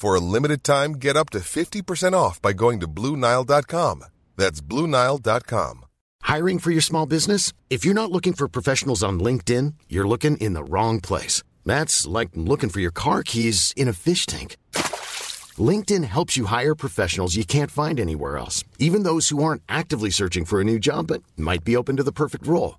For a limited time, get up to 50% off by going to BlueNile.com. That's BlueNile.com. Hiring for your small business? If you're not looking for professionals on LinkedIn, you're looking in the wrong place. That's like looking for your car keys in a fish tank. LinkedIn helps you hire professionals you can't find anywhere else, even those who aren't actively searching for a new job but might be open to the perfect role.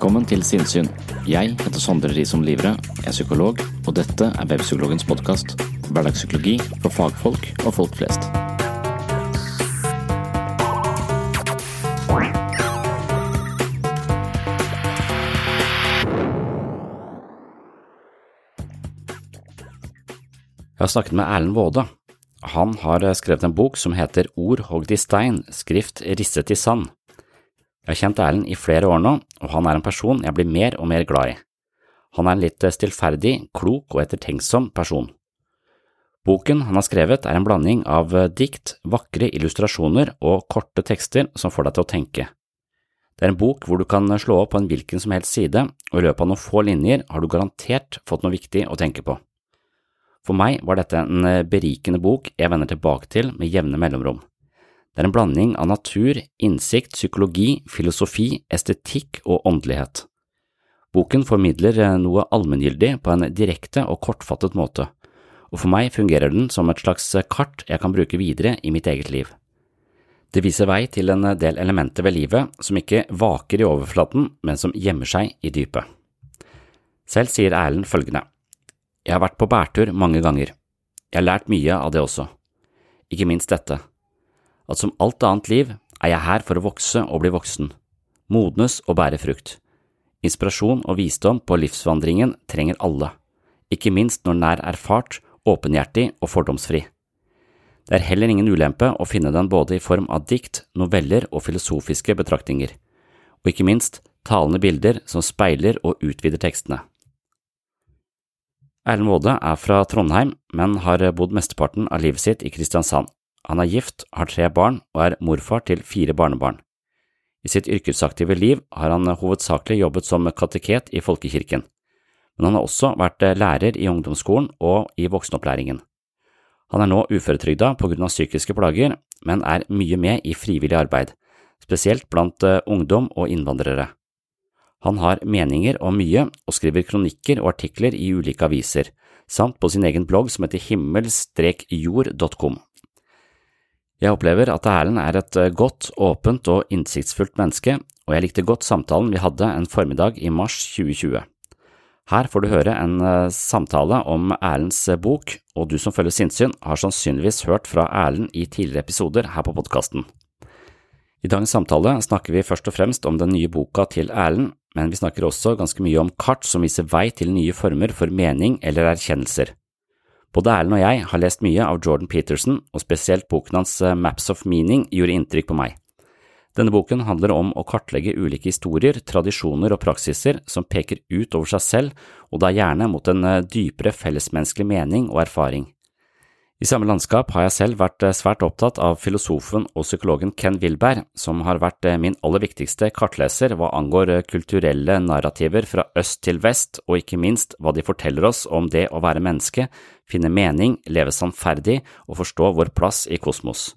Velkommen til Sinnsyn. Jeg heter Sondre Risom Livre, er psykolog, og dette er Webpsykologens podkast. Hverdagspsykologi for fagfolk og folk flest. Jeg har snakket med Erlend Waade. Han har skrevet en bok som heter Ord hogd i stein, skrift risset i sand. Jeg har kjent Erlend i flere år nå, og han er en person jeg blir mer og mer glad i. Han er en litt stillferdig, klok og ettertenksom person. Boken han har skrevet er en blanding av dikt, vakre illustrasjoner og korte tekster som får deg til å tenke. Det er en bok hvor du kan slå opp på en hvilken som helst side, og i løpet av noen få linjer har du garantert fått noe viktig å tenke på. For meg var dette en berikende bok jeg vender tilbake til med jevne mellomrom. Det er en blanding av natur, innsikt, psykologi, filosofi, estetikk og åndelighet. Boken formidler noe allmenngyldig på en direkte og kortfattet måte, og for meg fungerer den som et slags kart jeg kan bruke videre i mitt eget liv. Det viser vei til en del elementer ved livet som ikke vaker i overflaten, men som gjemmer seg i dypet. Selv sier Erlend følgende. Jeg har vært på bærtur mange ganger. Jeg har lært mye av det også. Ikke minst dette, at som alt annet liv er jeg her for å vokse og bli voksen, modnes og bære frukt. Inspirasjon og visdom på livsvandringen trenger alle, ikke minst når den er erfart, åpenhjertig og fordomsfri. Det er heller ingen ulempe å finne den både i form av dikt, noveller og filosofiske betraktninger, og ikke minst talende bilder som speiler og utvider tekstene. Erlend Waade er fra Trondheim, men har bodd mesteparten av livet sitt i Kristiansand. Han er gift, har tre barn og er morfar til fire barnebarn. I sitt yrkesaktive liv har han hovedsakelig jobbet som kateket i folkekirken, men han har også vært lærer i ungdomsskolen og i voksenopplæringen. Han er nå uføretrygda på grunn av psykiske plager, men er mye med i frivillig arbeid, spesielt blant ungdom og innvandrere. Han har meninger om mye og skriver kronikker og artikler i ulike aviser, samt på sin egen blogg som heter himmel-jord.com. Jeg opplever at Erlend er et godt, åpent og innsiktsfullt menneske, og jeg likte godt samtalen vi hadde en formiddag i mars 2020. Her får du høre en samtale om Erlends bok, og du som følger sinnssyn har sannsynligvis hørt fra Erlend i tidligere episoder her på podkasten. I dagens samtale snakker vi først og fremst om den nye boka til Erlend, men vi snakker også ganske mye om kart som viser vei til nye former for mening eller erkjennelser. Både Erlend og jeg har lest mye av Jordan Peterson, og spesielt boken hans Maps of Meaning gjorde inntrykk på meg. Denne boken handler om å kartlegge ulike historier, tradisjoner og praksiser som peker ut over seg selv, og da gjerne mot en eh, dypere fellesmenneskelig mening og erfaring. I samme landskap har jeg selv vært eh, svært opptatt av filosofen og psykologen Ken Wilberg, som har vært eh, min aller viktigste kartleser hva angår kulturelle narrativer fra øst til vest, og ikke minst hva de forteller oss om det å være menneske, finne mening, leve sannferdig og forstå vår plass i kosmos.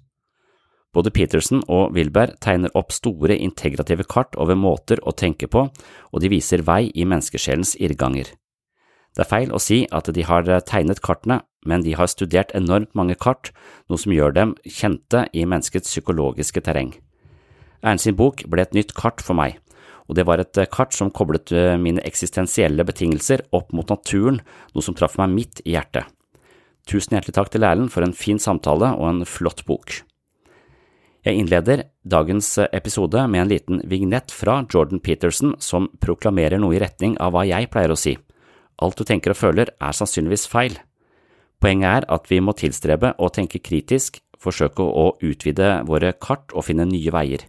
Både Peterson og Wilberg tegner opp store integrative kart over måter å tenke på, og de viser vei i menneskesjelens irrganger. Det er feil å si at de har tegnet kartene, men de har studert enormt mange kart, noe som gjør dem kjente i menneskets psykologiske terreng. Ernst sin bok ble et nytt kart for meg, og det var et kart som koblet mine eksistensielle betingelser opp mot naturen, noe som traff meg midt i hjertet. Tusen hjertelig takk til Erlend for en fin samtale og en flott bok. Jeg innleder dagens episode med en liten vignett fra Jordan Peterson som proklamerer noe i retning av hva jeg pleier å si. Alt du tenker og føler er sannsynligvis feil. Poenget er at vi må tilstrebe å tenke kritisk, forsøke å utvide våre kart og finne nye veier.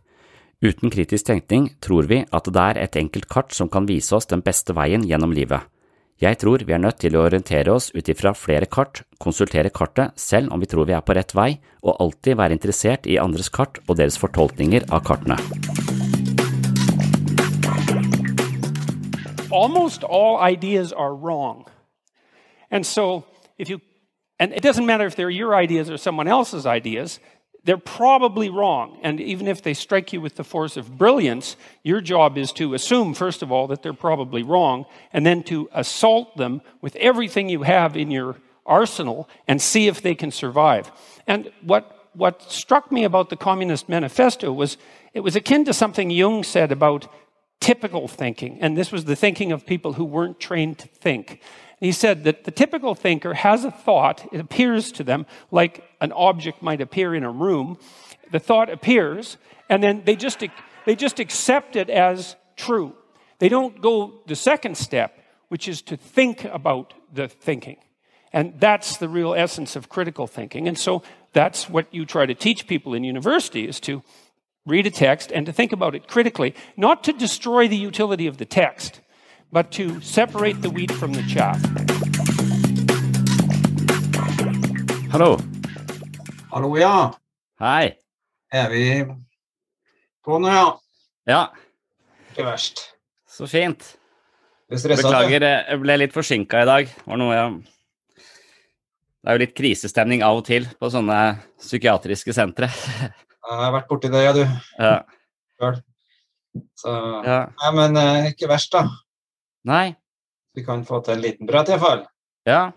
Uten kritisk tenkning tror vi at det er et enkelt kart som kan vise oss den beste veien gjennom livet. Jeg tror vi er nødt til å orientere oss ut ifra flere kart, konsultere kartet selv om vi tror vi er på rett vei, og alltid være interessert i andres kart og deres fortolkninger av kartene. Almost all ideas are wrong. And so, if you, and it doesn't matter if they're your ideas or someone else's ideas, they're probably wrong. And even if they strike you with the force of brilliance, your job is to assume, first of all, that they're probably wrong, and then to assault them with everything you have in your arsenal and see if they can survive. And what, what struck me about the Communist Manifesto was it was akin to something Jung said about typical thinking. And this was the thinking of people who weren't trained to think. He said that the typical thinker has a thought, it appears to them like an object might appear in a room. The thought appears, and then they just, they just accept it as true. They don't go the second step, which is to think about the thinking. And that's the real essence of critical thinking. And so that's what you try to teach people in university is to read a text and to think about it critically, not to destroy the utility of the text, but to separate the wheat from the chaff. Hallo. Hallo, ja. Hei. Er vi på nå, ja? Ja, Ikke verst. så fint. Er? Beklager, jeg ble litt forsinka i dag. Det var noe jeg Det er jo litt krisestemning av og til på sånne psykiatriske sentre. Jeg har vært borti det, ja, du. Ja. Så ja. Nei, men eh, ikke verst, da. Nei. Vi kan få til en liten prat, iallfall. Ja,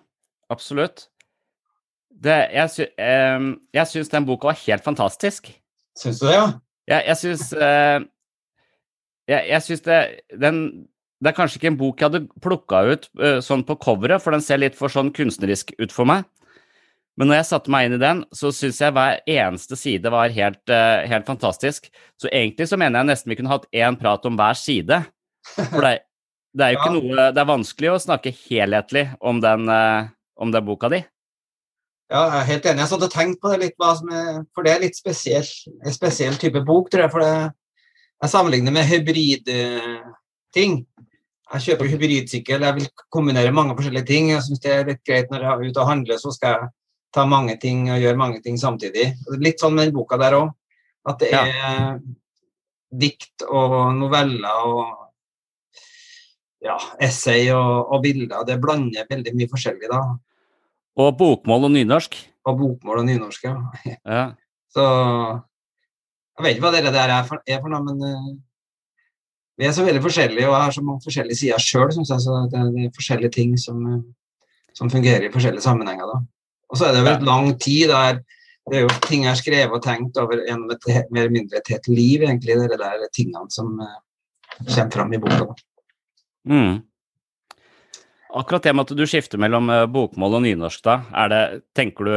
absolutt. Det, jeg, sy eh, jeg syns den boka var helt fantastisk. Syns du det, ja? Jeg, jeg syns eh, Jeg, jeg syns det den Det er kanskje ikke en bok jeg hadde plukka ut eh, sånn på coveret, for den ser litt for sånn kunstnerisk ut for meg. Men når jeg satte meg inn i den, så syns jeg hver eneste side var helt, eh, helt fantastisk. Så egentlig så mener jeg nesten vi kunne hatt én prat om hver side. For det, det er jo ikke noe Det er vanskelig å snakke helhetlig om den, eh, om den boka di. Ja, jeg er helt enig. Jeg satt og tenkte på det litt, for det er litt spesiell, en spesiell type bok, tror jeg. For det, jeg sammenligner med hybridting. Jeg kjøper hybridsykkel, jeg vil kombinere mange forskjellige ting. Jeg syns det er litt greit når jeg er ute og handler, så skal jeg ta mange ting og gjøre mange ting samtidig. Litt sånn med den boka der òg. At det Ja. er dikt og noveller og ja, essay og, og bilder. Det blander veldig mye forskjellig da. Og bokmål og nynorsk. Og bokmål og nynorsk. Ja. Ja. Så jeg vet ikke hva dere der er for, er for noe, men uh, vi er så veldig forskjellige, og jeg har så mange forskjellige sider sjøl, syns jeg. Så det er, det er forskjellige ting som, eh, som fungerer i forskjellige sammenhenger. da. Og så er det jo et lang tid der det er jo ting jeg har skrevet og tenkt over gjennom et mer eller mindre et helt liv, egentlig, de der tingene som uh, kommer fram i boka. da. Mm. Akkurat det med at du skifter mellom eh, bokmål og nynorsk, da, er det, tenker du,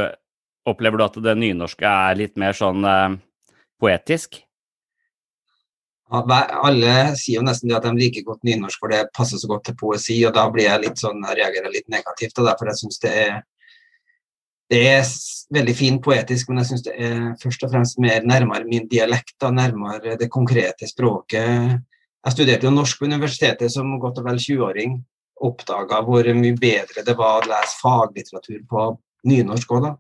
opplever du at det nynorske er litt mer sånn eh, poetisk? Alle sier jo nesten det at de liker godt nynorsk, for det passer så godt til poesi, og da blir jeg litt sånn, jeg reagerer litt negativt, og derfor jeg det er det er veldig fint poetisk, men jeg syns det er først og fremst mer nærmere min dialekt, da, nærmere det konkrete språket. Jeg studerte jo norsk på universitetet som godt og vel 20-åring. Oppdaga hvor mye bedre det var å lese faglitteratur på nynorsk òg, da.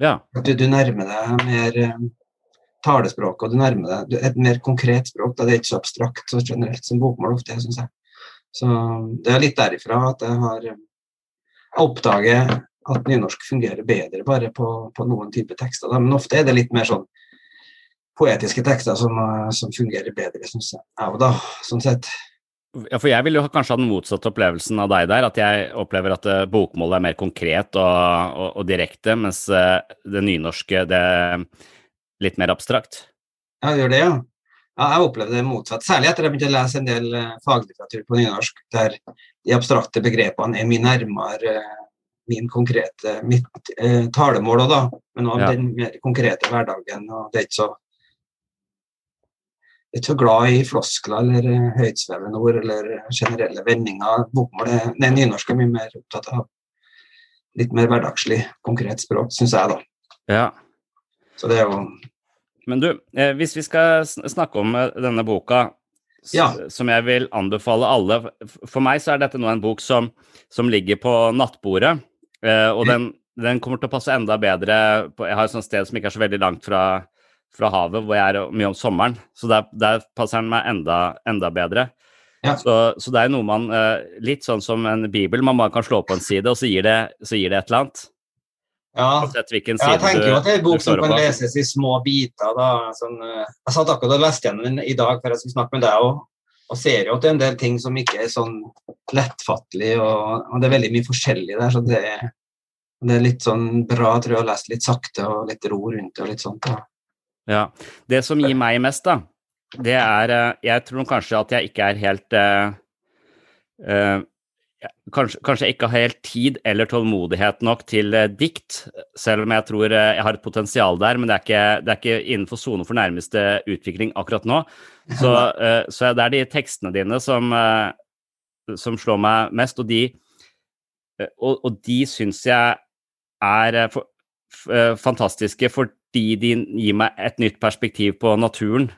Ja. At du, du nærmer deg mer eh, talespråk, og du nærmer deg et mer konkret språk. Da. Det er ikke så abstrakt så generelt som bokmål ofte er, syns jeg. Så det er litt derifra at jeg har oppdaget at nynorsk fungerer bedre bare på, på noen type tekster. Da. Men ofte er det litt mer sånn poetiske tekster som, eh, som fungerer bedre, syns jeg. Ja, da, sånn sett. Ja, for jeg vil jo kanskje ha den motsatte opplevelsen av deg der, at jeg opplever at eh, bokmålet er mer konkret og, og, og direkte, mens eh, det nynorske det er litt mer abstrakt. Ja, gjør det, ja. Ja, jeg opplevde det motsatt. Særlig etter at jeg begynte å lese en del faglitteratur på nynorsk, der de abstrakte begrepene er mye nærmere min konkrete, mitt eh, talemål òg, da. Men òg Ja. den mer konkrete hverdagen. og det er ikke så er ikke så glad i floskler eller eh, høytsvevende ord eller generelle vendinger. Bokmål er, nei, nynorsk er mye mer opptatt av litt mer hverdagslig, konkret språk, syns jeg, da. Ja. Så det er jo Men du, eh, hvis vi skal snakke om eh, denne boka, Ja. som jeg vil anbefale alle For meg så er dette nå en bok som, som ligger på nattbordet, og den, den kommer til å passe enda bedre på Jeg har et sånt sted som ikke er så veldig langt fra, fra havet, hvor jeg er mye om sommeren, så der, der passer den meg enda, enda bedre. Ja. Så, så det er noe man eh, Litt sånn som en bibel, man bare kan slå på en side, og så gir det, så gir det et eller annet. Ja. Jeg tenker jo at det er en bok som kan leses i små biter. Da. Sånn, eh, jeg satt akkurat og leste gjennom den i dag før jeg skulle snakke med deg òg, og ser jo at det er en del ting som ikke er sånn lettfattelig, og, og det er veldig mye forskjellig der. så det det er litt sånn bra tror jeg, å lese litt sakte og litt ro rundt det og litt sånt. Da. Ja. Det som gir meg mest, da, det er eh, Jeg tror kanskje at jeg ikke er helt uh, uh, kanskje, kanskje jeg ikke har helt tid eller tålmodighet nok til eh, dikt, selv om jeg tror jeg har et potensial der, men det er ikke, det er ikke innenfor sonen for nærmeste utvikling akkurat nå. Så, så det er de tekstene dine som, som slår meg mest, og de, og, og de syns jeg er for, fantastiske fordi de gir meg et nytt perspektiv på naturen.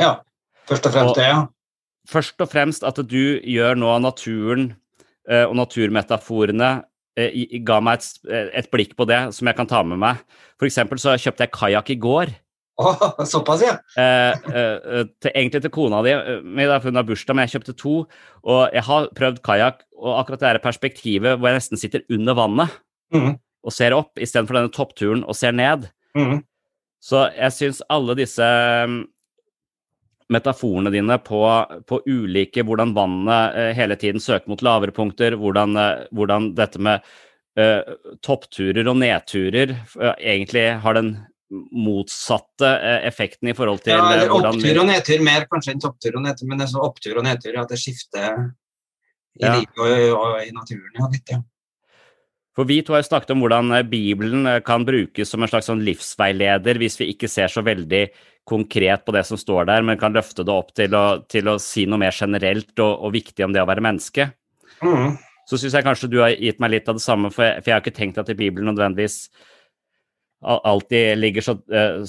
Ja, først og fremst det, ja. Først og fremst at du gjør nå naturen eh, og naturmetaforene eh, ga meg et, eh, et blikk på det som jeg kan ta med meg. For eksempel så kjøpte jeg kajakk i går. Åh, såpass, ja. Eh, eh, eh, til, egentlig til kona di, da hun har bursdag, men jeg kjøpte to. Og jeg har prøvd kajakk, og akkurat det her perspektivet hvor jeg nesten sitter under vannet mm. og ser opp, istedenfor denne toppturen og ser ned. Mhm. Så jeg syns alle disse mm, metaforene dine på, på ulike Hvordan vannet eh, hele tiden søker mot lavere punkter, hvordan, eh, hvordan dette med uh, toppturer og nedturer uh, egentlig har den motsatte effekten i forhold til ja hvordan opptur og nedtur, mer kanskje enn topptur og nedtur, men det er så opptur og nedtur at det skifter i Ja. livet og, og i naturen. Ja, litt, ja. For vi to har jo snakket om hvordan eh, Bibelen eh, kan brukes som en slags sånn livsveileder hvis vi ikke ser så veldig konkret på det som står der, men kan løfte det opp til å, til å si noe mer generelt og, og viktig om det å være menneske. Mm. Så syns jeg kanskje du har gitt meg litt av det samme, for jeg, for jeg har ikke tenkt at i Bibelen nødvendigvis alltid ligger så uh,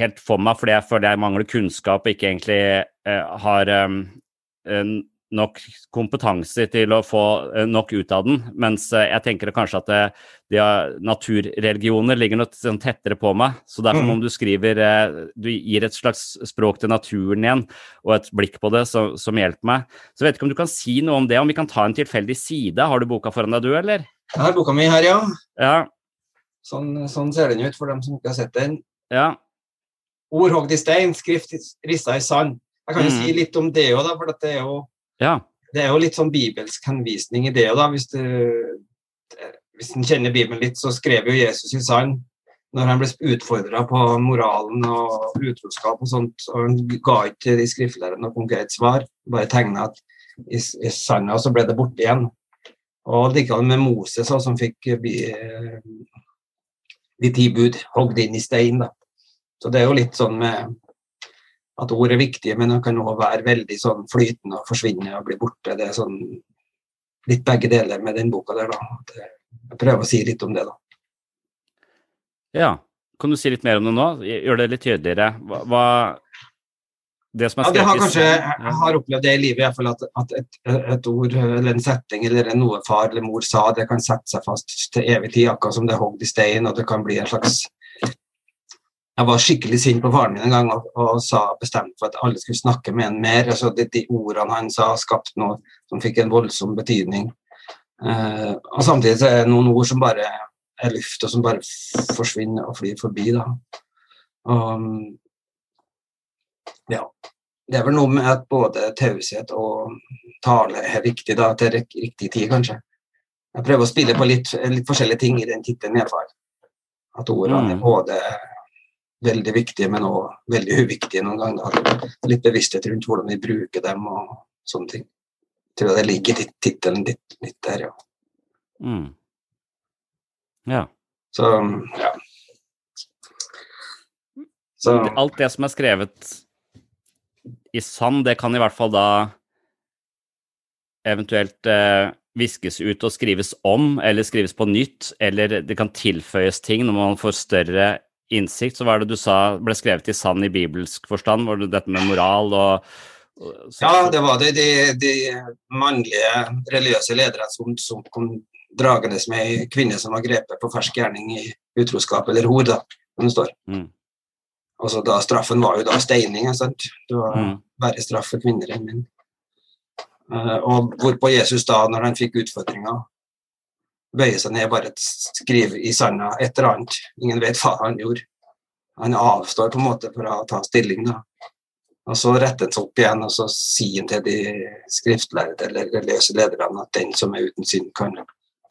helt for meg, fordi jeg føler jeg mangler kunnskap og ikke egentlig uh, har um, nok kompetanse til å få eh, nok ut av den. Mens eh, jeg tenker kanskje at det, de naturreligioner ligger noe sånn tettere på meg. Så derfor Mm. om du skriver eh, Du gir et slags språk til naturen igjen, og et blikk på det som, som hjelper meg. Så jeg vet ikke om du kan si noe om det, om vi kan ta en tilfeldig side. Har du boka foran deg, du, eller? Jeg har boka mi her, ja. Ja. Sånn, sånn ser den ut for dem som ikke har sett den. Ja. Ord hogd i stein, skrift rissa i sand. Jeg kan jo Mm. si litt om det òg, for det er jo Ja. det er jo litt sånn bibelsk henvisning i det òg, da. Hvis du hvis en kjenner Bibelen litt, så skrev jo Jesus i sand når han ble utfordra på moralen og utroskap og sånt. og Han ga ikke de skriftlærerne noe konkret svar, bare tegna at i, i sanda så ble det borte igjen. Og likevel med Moses også, som fikk bli, eh, de ti bud hogd inn i stein. da. Så det er jo litt sånn med at ord er viktige, men det kan òg være veldig sånn flytende og forsvinne og bli borte. Det er sånn litt begge deler med den boka der, da. Jeg- prøver å si litt om det, da. Ja. Kan du si litt mer om det nå? Gjør det litt tydeligere. Hva, hva det som er Ja, det har kanskje, jeg har opplevd det i livet, i hvert fall at, at et, et ord eller en setting eller noe far eller mor sa, det kan sette seg fast til evig tid, akkurat som det er hogd i stein, og det kan bli en slags Jeg var skikkelig sint på faren min en gang og, og sa bestemt for at alle skulle snakke med en mer. altså De, de ordene han sa, skapte noe som fikk en voldsom betydning. Eh, og Samtidig så er det noen ord som bare er luft, og som bare forsvinner og flyr forbi. da. Og, ja. Det er vel noe med at både taushet og tale er viktig da, til riktig tid, kanskje. Jeg prøver å spille på litt, litt forskjellige ting i den tittelen, iallfall. At ordene er Mm. både veldig viktige, men òg veldig uviktige noen ganger. Litt bevissthet rundt hvordan vi bruker dem og sånne ting. Jeg tror det ligger i tittelen litt, litt der, ja. Mm. Ja. Så, ja. Så Alt det som er skrevet i sand, det kan i hvert fall da eventuelt eh, viskes ut og skrives om, eller skrives på nytt, eller det kan tilføyes ting når man får større innsikt. Så hva er det du sa ble skrevet i sand i bibelsk forstand? Var det dette med moral og, og Ja, det var det. De, de mannlige religiøse lederne som, som kom dragende med ei kvinne som var grepet på fersk gjerning i utroskap eller hor, da, som det står. Mm. Altså, da, straffen var jo da steining. Sant? Det var Mm. verre straff for kvinner enn menn. Uh, og hvorpå Jesus da, når han fikk utfordringa, bøyer seg ned, bare skriver i sanda et eller annet. Ingen vet hva han gjorde. Han avstår på en måte for å ta stilling, da. Og så retter han seg opp igjen, og så sier han til de skriftlærde eller religiøse lederne at den som er uten synd, kan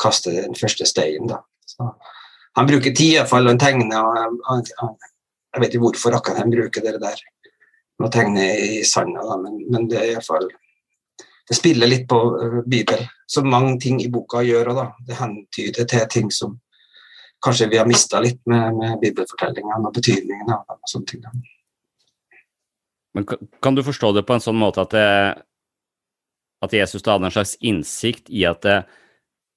kaste den første steinen. Han bruker tid, iallfall, og han tegner. og han, han, Jeg vet ikke hvorfor akkurat han bruker det der å tegne i sanda, men, men det er iallfall Det spiller litt på uh, Bibelen, som mange ting i boka gjør òg. Det hentyder til ting som kanskje vi har mista litt med, med bibelfortellingene og betydningen av dem og sånne ting. Men kan du forstå det på en sånn måte at, det, at Jesus da hadde en slags innsikt i at det,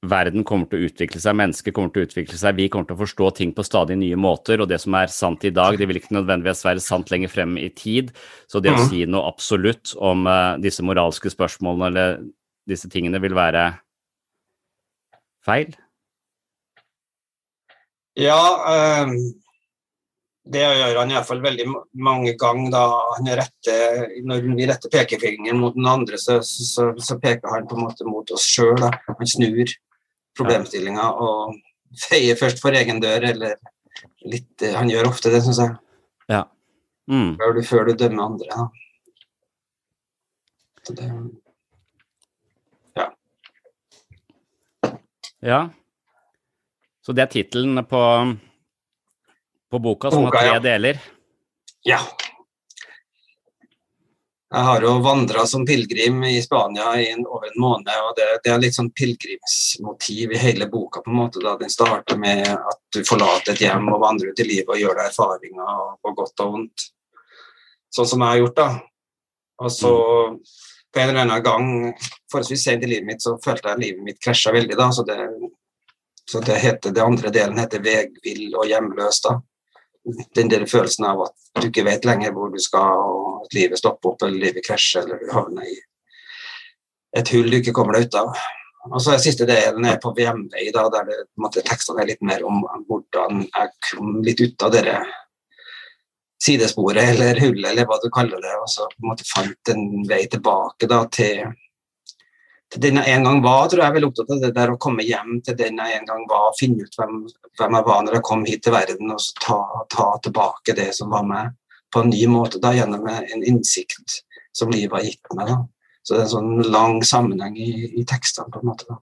verden kommer til å utvikle seg, mennesker kommer til å utvikle seg, vi kommer til å forstå ting på stadig nye måter, og det som er sant i dag, det vil ikke nødvendigvis være sant lenger frem i tid. Så det å Mhm. si noe absolutt om uh, disse moralske spørsmålene eller disse tingene vil være feil? Ja, eh, det gjør han iallfall veldig mange ganger. da han retter, Når vi retter pekefingeren mot den andre, så, så, så peker han på en måte mot oss sjøl. Han snur problemstillinga og feier først for egen dør, eller litt eh, Han gjør ofte det, syns jeg. Ja. Mm. Før du, før du dømmer andre. Da. Det, Ja. Så det er tittelen på, på boka, som Boka, har tre ja. deler. Ja. Jeg har jo vandra som pilegrim i Spania i en, over en måned, og det, det er litt sånn pilegrimsmotiv i hele boka. på en måte da Den starter med at du forlater et hjem og vandrer ut i livet og gjør deg erfaringer på godt og vondt. Sånn som jeg har gjort, da. Og så på en eller annen gang, forholdsvis sent i livet mitt, så følte jeg livet mitt krasja veldig. da, så det, så det heter, det andre delen heter 'vegvill og hjemløs'. da den der følelsen av at du ikke vet lenger hvor du skal, og at livet stopper opp, eller livet krasjer, eller du havner i et hull du ikke kommer deg ut av. Og så er siste delen er på hjemvei, da, der det, på en måte, tekstene er litt mer om hvordan jeg kom litt ut av det sidesporet, eller hullet, eller hva du kaller det, og så på en måte fant en vei tilbake da, til, til den jeg en gang var, tror jeg er veldig opptatt av det der å komme hjem til den jeg en gang var, finne ut hvem, hvem jeg var når jeg kom hit til verden, og så ta, ta tilbake det som var meg, på en ny måte, da, gjennom en innsikt som livet har gitt meg. da. Så det er en sånn lang sammenheng i, i tekstene, på en måte. da.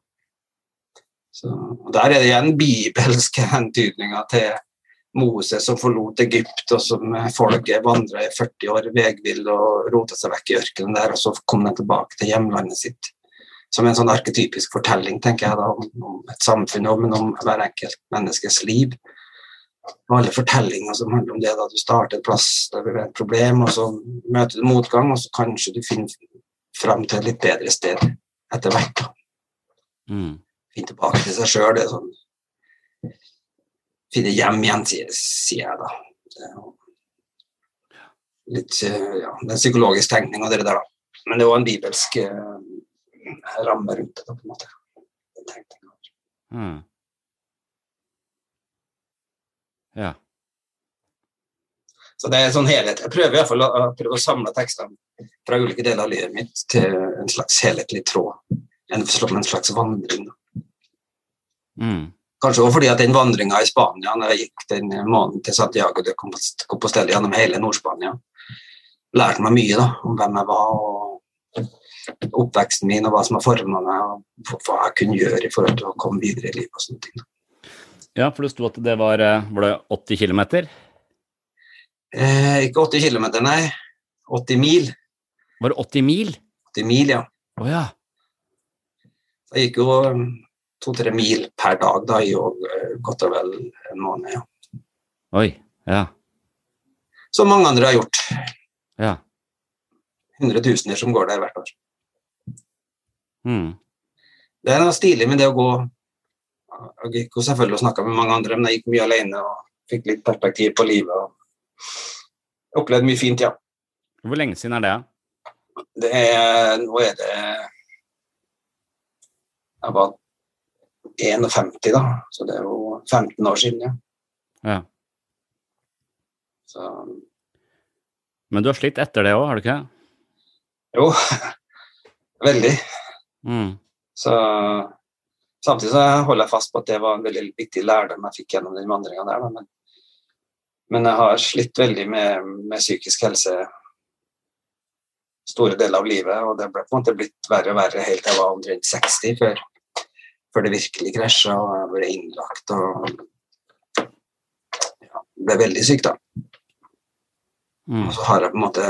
Så, og Der er det igjen bibelske hentydninger til Moses som forlot Egypt, og som folket vandra i 40 år vegvill og rota seg vekk i ørkenen der, og så kom de tilbake til hjemlandet sitt som en sånn arketypisk fortelling tenker jeg da, om, et samfunn men om hver enkelt menneskes liv. Alle fortellinger som handler om det da du starter et plass der det er et problem, og så møter du motgang, og så kanskje du finner fram til et litt bedre sted etter hvert. Mm. Finne tilbake til seg sjøl. Det sånn finne hjem igjen, sier, jeg da. Litt eh, ja, det er en psykologisk tenkning og det der, da. Men det er jo en bibelsk eh, ramme rundt det, på en måte. Den tenkningen. Mm. Ja. Så det er sånn helhet. Jeg prøver i hvert fall å, prøver å samle tekstene fra ulike deler av livet mitt til en slags helhetlig tråd. En, en slags vandring. Mm. Kanskje også fordi at den vandringa i Spania, når jeg gikk den måneden til Santiago de Compostela gjennom hele Nord-Spania, lærte meg mye da, om hvem jeg var, og oppveksten min, og hva som har forma meg, og hva jeg kunne gjøre i forhold til å komme videre i livet. og sånne ting. Ja, for det sto at det var, eh, var det 80 km? Eh, ikke 80 km, nei. 80 mil. Var det 80 mil? 80 mil, ja. Å ja. Det gikk jo um, to-tre mil per dag da, i eh, godt og vel en måned. ja. Oi. Ja. Som mange andre har gjort. Ja. Hundretusener som går der hvert år. Mm. Det er noe stilig med det å gå Jeg gikk jo selvfølgelig og snakka med mange andre, men jeg gikk mye alene og fikk litt perspektiv på livet. og Opplevde mye fint, ja. Hvor lenge siden er det? Det er Nå er det Jeg var 51, da, så det er jo 15 år siden, ja. Ja. Så Men du har slitt etter det òg, har du ikke? jo, veldig. Mm. Så samtidig så holder jeg fast på at det var en veldig viktig lærdom jeg fikk gjennom den vandringa der. Men, men jeg har slitt veldig med, med psykisk helse store deler av livet, og det ble på en måte blitt verre og verre helt til jeg var omtrent 60 før, før det virkelig krasja og jeg ble innlagt og ja, ble veldig syk, da. Mm. Og så har jeg på en måte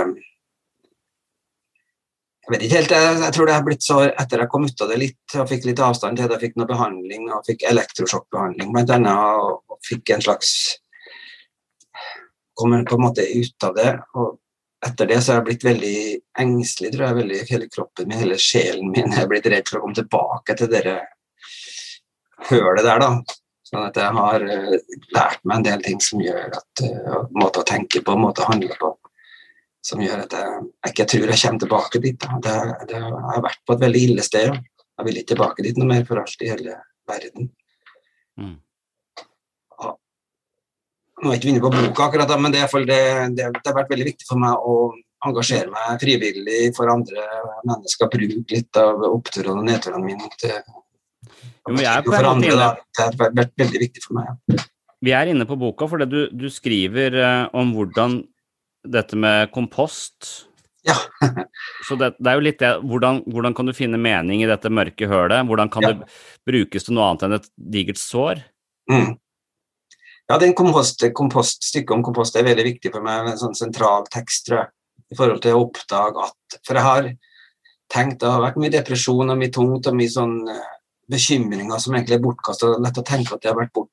Jeg vet ikke helt, jeg, jeg tror det har blitt så etter jeg kom ut av det litt og fikk litt avstand til det, jeg fikk noe behandling og fikk elektrosjokkbehandling annet, og, og fikk en slags Kom på en måte ut av det. og etter det så har jeg blitt veldig engstelig, tror jeg. Veldig, hele kroppen min, hele sjelen min. Jeg er blitt redd for å komme tilbake til det hølet der, da. Sånn at jeg har eh, lært meg en del ting som gjør at uh, Måter å tenke på, måter å handle på. Som gjør at jeg, jeg ikke tror jeg kommer tilbake dit. Det, det, jeg har vært på et veldig ille sted. Jeg vil ikke tilbake dit noe mer for alt i hele verden. Mm. Ja. Er jeg ikke inne på boka akkurat, men det, det, det, det har vært veldig viktig for meg å engasjere meg frivillig for andre mennesker. Bruke litt av oppturene og nedturene mine til Jo, men jeg for andre. Da. Det har vært, veldig viktig for meg. Ja. Vi er inne på boka fordi du, du skriver eh, om hvordan dette med kompost Ja. Så det, det er jo litt det hvordan, hvordan kan du finne mening i dette mørke hølet? Hvordan kan Ja. det brukes til noe annet enn et digert sår? Mm. Ja, den kompost, kompost, stykket om kompost er veldig viktig for meg, en sånn sentral tekst, tror jeg, i forhold til å oppdage at For jeg har tenkt, det har vært mye depresjon og mye tungt og mye sånn eh, bekymringer som egentlig er bortkasta. Lett å tenke at det har vært bort,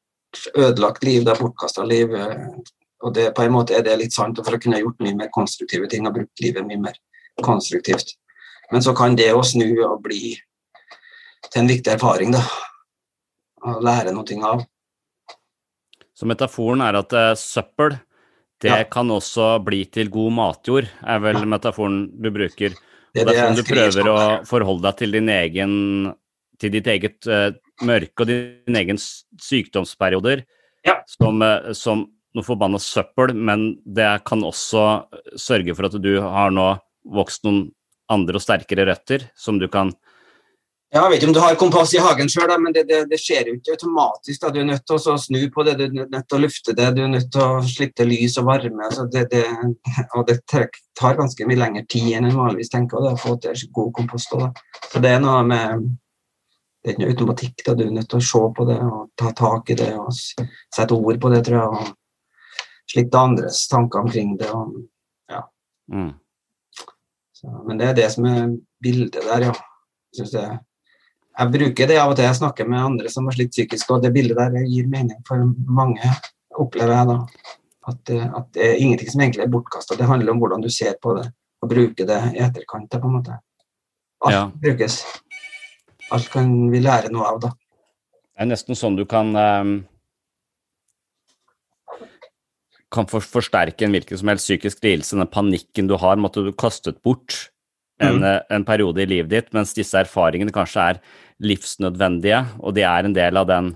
ødelagt liv, det er bortkasta liv. Og det, på en måte er det litt sant, for å kunne gjort mye mer konstruktive ting og brukt livet mye mer konstruktivt. Men så kan det å snu og bli til en viktig erfaring, da. Å lære noe av. Så metaforen er at uh, søppel, det Ja. kan også bli til god matjord, er vel metaforen du bruker. Det er det sånn du prøver å forholde deg til din egen til ditt eget uh, mørke og din egen sykdomsperioder Ja. som, uh, som noe forbanna søppel, men det kan også sørge for at du har nå vokst noen andre og sterkere røtter som du kan Ja, jeg vet ikke om du har kompass i hagen sjøl, men det, det, det skjer jo ikke automatisk. Da. Du er nødt til å snu på det, du er nødt til å lufte det, du er nødt til å slippe lys og varme. Så det, og det tar ganske mye lengre tid enn en vanligvis tenker å få til god kompost. Da. Så det er noe med Det er ikke noe automatikk. Da. Du er nødt til å se på det og ta tak i det og sette ord på det, tror jeg. Og Slippe andres tanker omkring det. Og, mm. så, men det er det som er bildet der, ja. Synes jeg, jeg bruker det av og til. Jeg snakker med andre som har slitt psykisk, og det bildet der gir mening for mange, opplever jeg da. At, det- at det er ingenting som egentlig er bortkasta. Det handler om hvordan du ser på det og bruker det i etterkant. på en måte. Alt Ja. brukes. Alt kan vi lære noe av, da. Det er nesten sånn du kan eh, kan for, forsterke en hvilken som helst psykisk lidelse. Den panikken du har måtte du kastet bort en, Mm. eh, en periode i livet ditt, mens disse erfaringene kanskje er livsnødvendige, og de er en del av den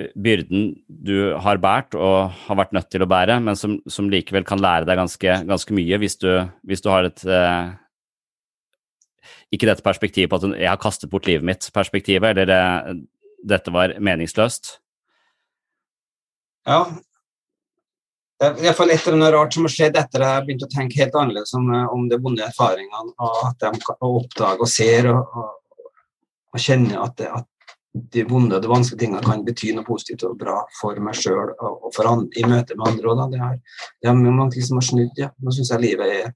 eh, byrden du har båret og har vært nødt til å bære, men som, som likevel kan lære deg ganske, ganske mye hvis du, hvis du har et eh, Ikke dette perspektivet på at jeg har kastet bort livet mitt-perspektivet, eller det, dette var meningsløst. Ja. Det er i hvert fall et eller annet rart som har skjedd etter at jeg begynte å tenke helt annerledes om, eh, om de vonde erfaringene, og at de oppdager og ser og, og, og kjenner at, det, at de vonde og de vanskelige tingene kan bety noe positivt og bra for meg sjøl og, og for an, i møte med andre. Også. Det, har, det er mange som har snudd. Ja. Nå syns jeg livet er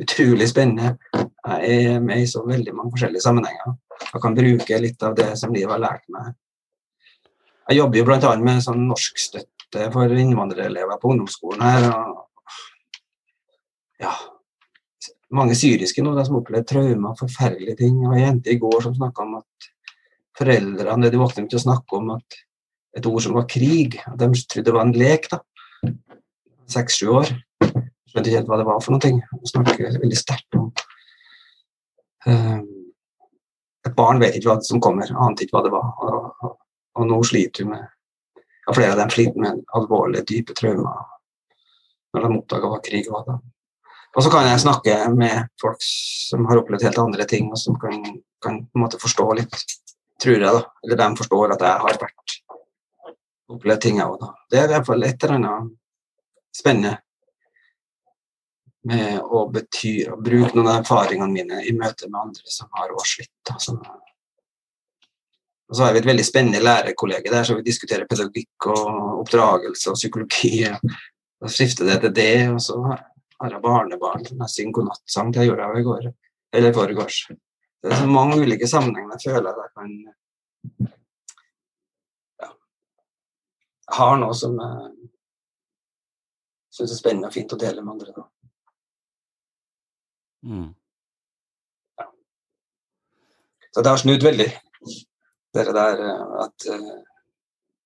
utrolig spennende. Jeg er med i så veldig mange forskjellige sammenhenger. Jeg kan bruke litt av det som livet har lært meg. Jeg jobber jo bl.a. med sånn norskstøtte for innvandrerelever på ungdomsskolen her. Og, ja, mange syriske nå de som opplevde traumer, forferdelige ting. Det var en jente i går som snakka om at foreldrene de våknet til å snakke om at et ord som var krig, at de trodde det var en lek. da. Seks-sju år. Skjønte ikke helt hva det var for noe. De snakker veldig sterkt om eh, Et barn vet ikke hva som kommer, ante ikke hva det var. Og, og, og nå sliter hun med ja, Flere av dem sliter med alvorlige, dype traumer når de oppdaga hva krig var. da. Og så kan jeg snakke med folk som har opplevd helt andre ting, og som kan, kan på en måte forstå litt, tror jeg, da. Eller de forstår at jeg har vært opplevd ting, jeg òg, da. Det er i hvert fall et eller annet spennende med å bety, å bruke noen av erfaringene mine i møte med andre som har også slitt. Da, som, og så har vi et veldig spennende lærerkollege der, så vi diskuterer pedagogikk og oppdragelse og psykologi. Og så skifter det til det, og så har jeg barnebarn som jeg synger godnattsang til jeg gjorde det i går. Eller i forgårs. Det er så mange ulike sammenhenger jeg føler at jeg kan ja, jeg har noe som jeg syns er spennende og fint å dele med andre. Da. Mm. Så det har snudd veldig. Det der eh, at eh,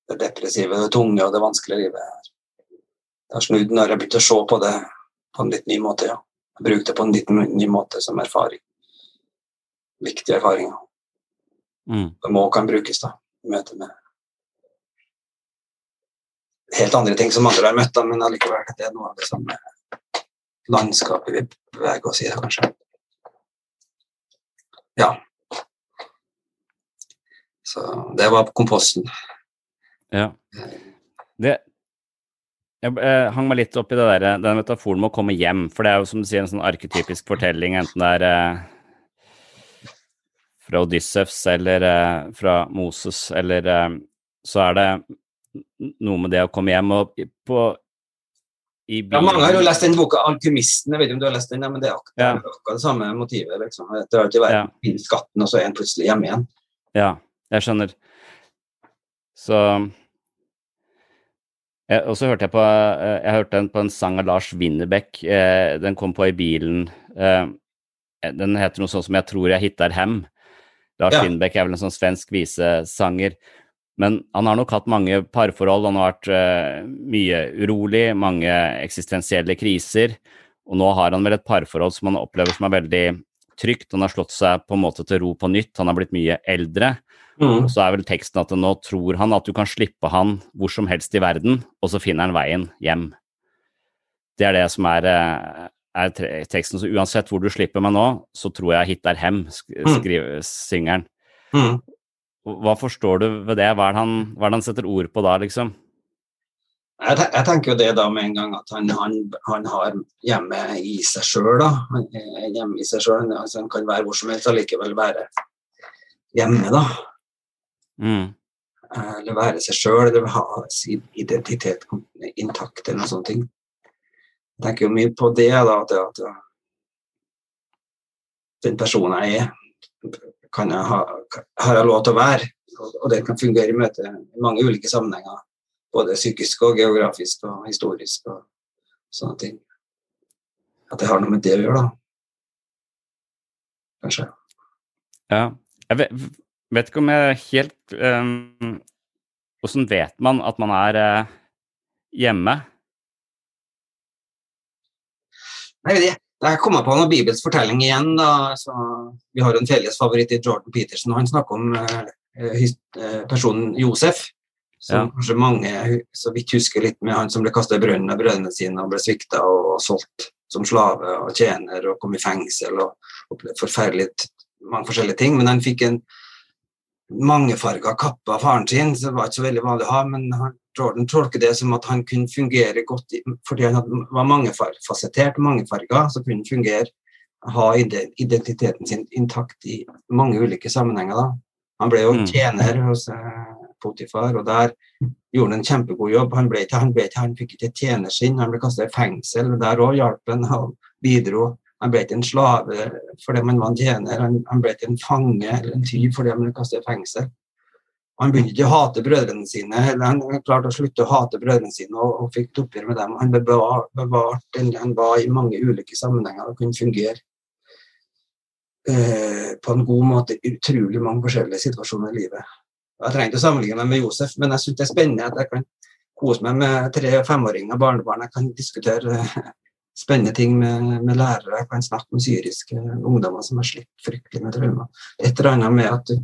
det depressive, det tunge og det vanskelige livet Det har snudd når jeg begynte å se på det på en litt ny måte. ja. Jeg det på en litt ny måte som erfaring. Viktige erfaringer. Mm. Det må kan brukes da, i møte med helt andre ting som andre har møtt, da, men allikevel det er noe av det samme landskapet vi beveger oss i, kanskje. Ja. Så det var komposten. Ja. Det Jeg eh, hang meg litt opp i det der, den metaforen med å komme hjem, for det er jo som du sier en sånn arketypisk fortelling, enten det er eh, fra Odyssevs eller eh, fra Moses, eller eh, så er det noe med det å komme hjem og på i Ja, mange har jo lest den boka 'Alkymisten'. Jeg vet ikke om du har lest den, men det er akkurat, Ja. det er akkurat det samme motivet. Liksom. Det har alltid vært Ja. skatten, og så er en plutselig hjemme igjen. Ja, jeg skjønner. Så Og så hørte jeg på eh, Jeg hørte den på en sang av Lars Winnerbäck. eh, Den kom på i bilen. eh, Den heter noe sånn som 'Jeg tror jeg hittar hem'. Lars Ja. Winnerbeck er vel en sånn svensk visesanger. Men han har nok hatt mange parforhold. Han har vært mye urolig, mange eksistensielle kriser. Og nå har han vel et parforhold som han opplever som er veldig trygt. Han har slått seg på en måte til ro på nytt. Han har blitt mye eldre. Mm. Og så er vel teksten at nå tror han at du kan slippe han hvor som helst i verden, og så finner han veien hjem. Det er det som er, eh, er teksten. Så uansett hvor du slipper meg nå, så tror jeg hit er hem, skriver Mm. skriver syngeren. Mm. Hva forstår du ved det? Hva er det han, hva er det han setter ord på da, liksom? Jeg, te- jeg tenker jo det da med en gang at han, han, han har hjemme i seg sjøl, da. Han hjemme i seg sjøl. Altså, han kan være hvor som helst og likevel være hjemme, da. Mm. Eller være seg sjøl, eller ha sin identitet intakt, eller noen sånne ting. Jeg tenker jo mye på det, da. At, at den personen jeg er, kan jeg ha, har jeg lov til å være. Og, og det kan fungere i møte i mange ulike sammenhenger. Både psykisk og geografisk og historisk og sånne ting. At det har noe med det å gjøre, da. Kanskje. Ja. Jeg vet, vet ikke om jeg helt um, vet man at man er uh, hjemme? Nei, det, jeg kom på noen bibelsk fortelling igjen. da, så Vi har en felles favoritt i Jordan Peterson. og Han snakker om uh, personen Josef. Som Ja. kanskje mange så vidt husker litt med han som ble kasta i brønnen av brødrene sine og ble svikta og solgt som slave og tjener og kom i fengsel og opplevde forferdelig mange forskjellige ting. Men han fikk en mangefarga kappe av faren sin, så det var ikke så veldig vanlig å ha. Men Jordan tolker det som at han kunne fungere godt fordi han var mangefasettert, mangefarga, så kunne han fungere, ha identiteten sin intakt i mange ulike sammenhenger. da. Han ble jo Mm. tjener hos eh, Potifar, og der gjorde han en kjempegod jobb. Han, ble ikke, han, ble ikke, han fikk ikke et tjenersinn, han ble kasta i fengsel, og der òg hjalp han og bidro. Han ble ikke en slave fordi man var en tjener, han, han ble ikke en fange eller en tyv fordi han ble kastet i fengsel. Han begynte ikke å hate brødrene sine, eller han klarte å slutte å hate brødrene sine og, og fikk et oppgjør med dem. Han ble bevart den han var i mange ulike sammenhenger og kunne fungere eh, på en god måte i utrolig mange forskjellige situasjoner i livet. Jeg trenger ikke å sammenligne meg med Josef, men jeg syns det er spennende at jeg kan kose meg med tre- og femåringer og barnebarn. Jeg kan diskutere spennende ting med, med lærere, jeg kan snakke med syriske ungdommer som har slitt fryktelig med traumer. Et eller annet med at du,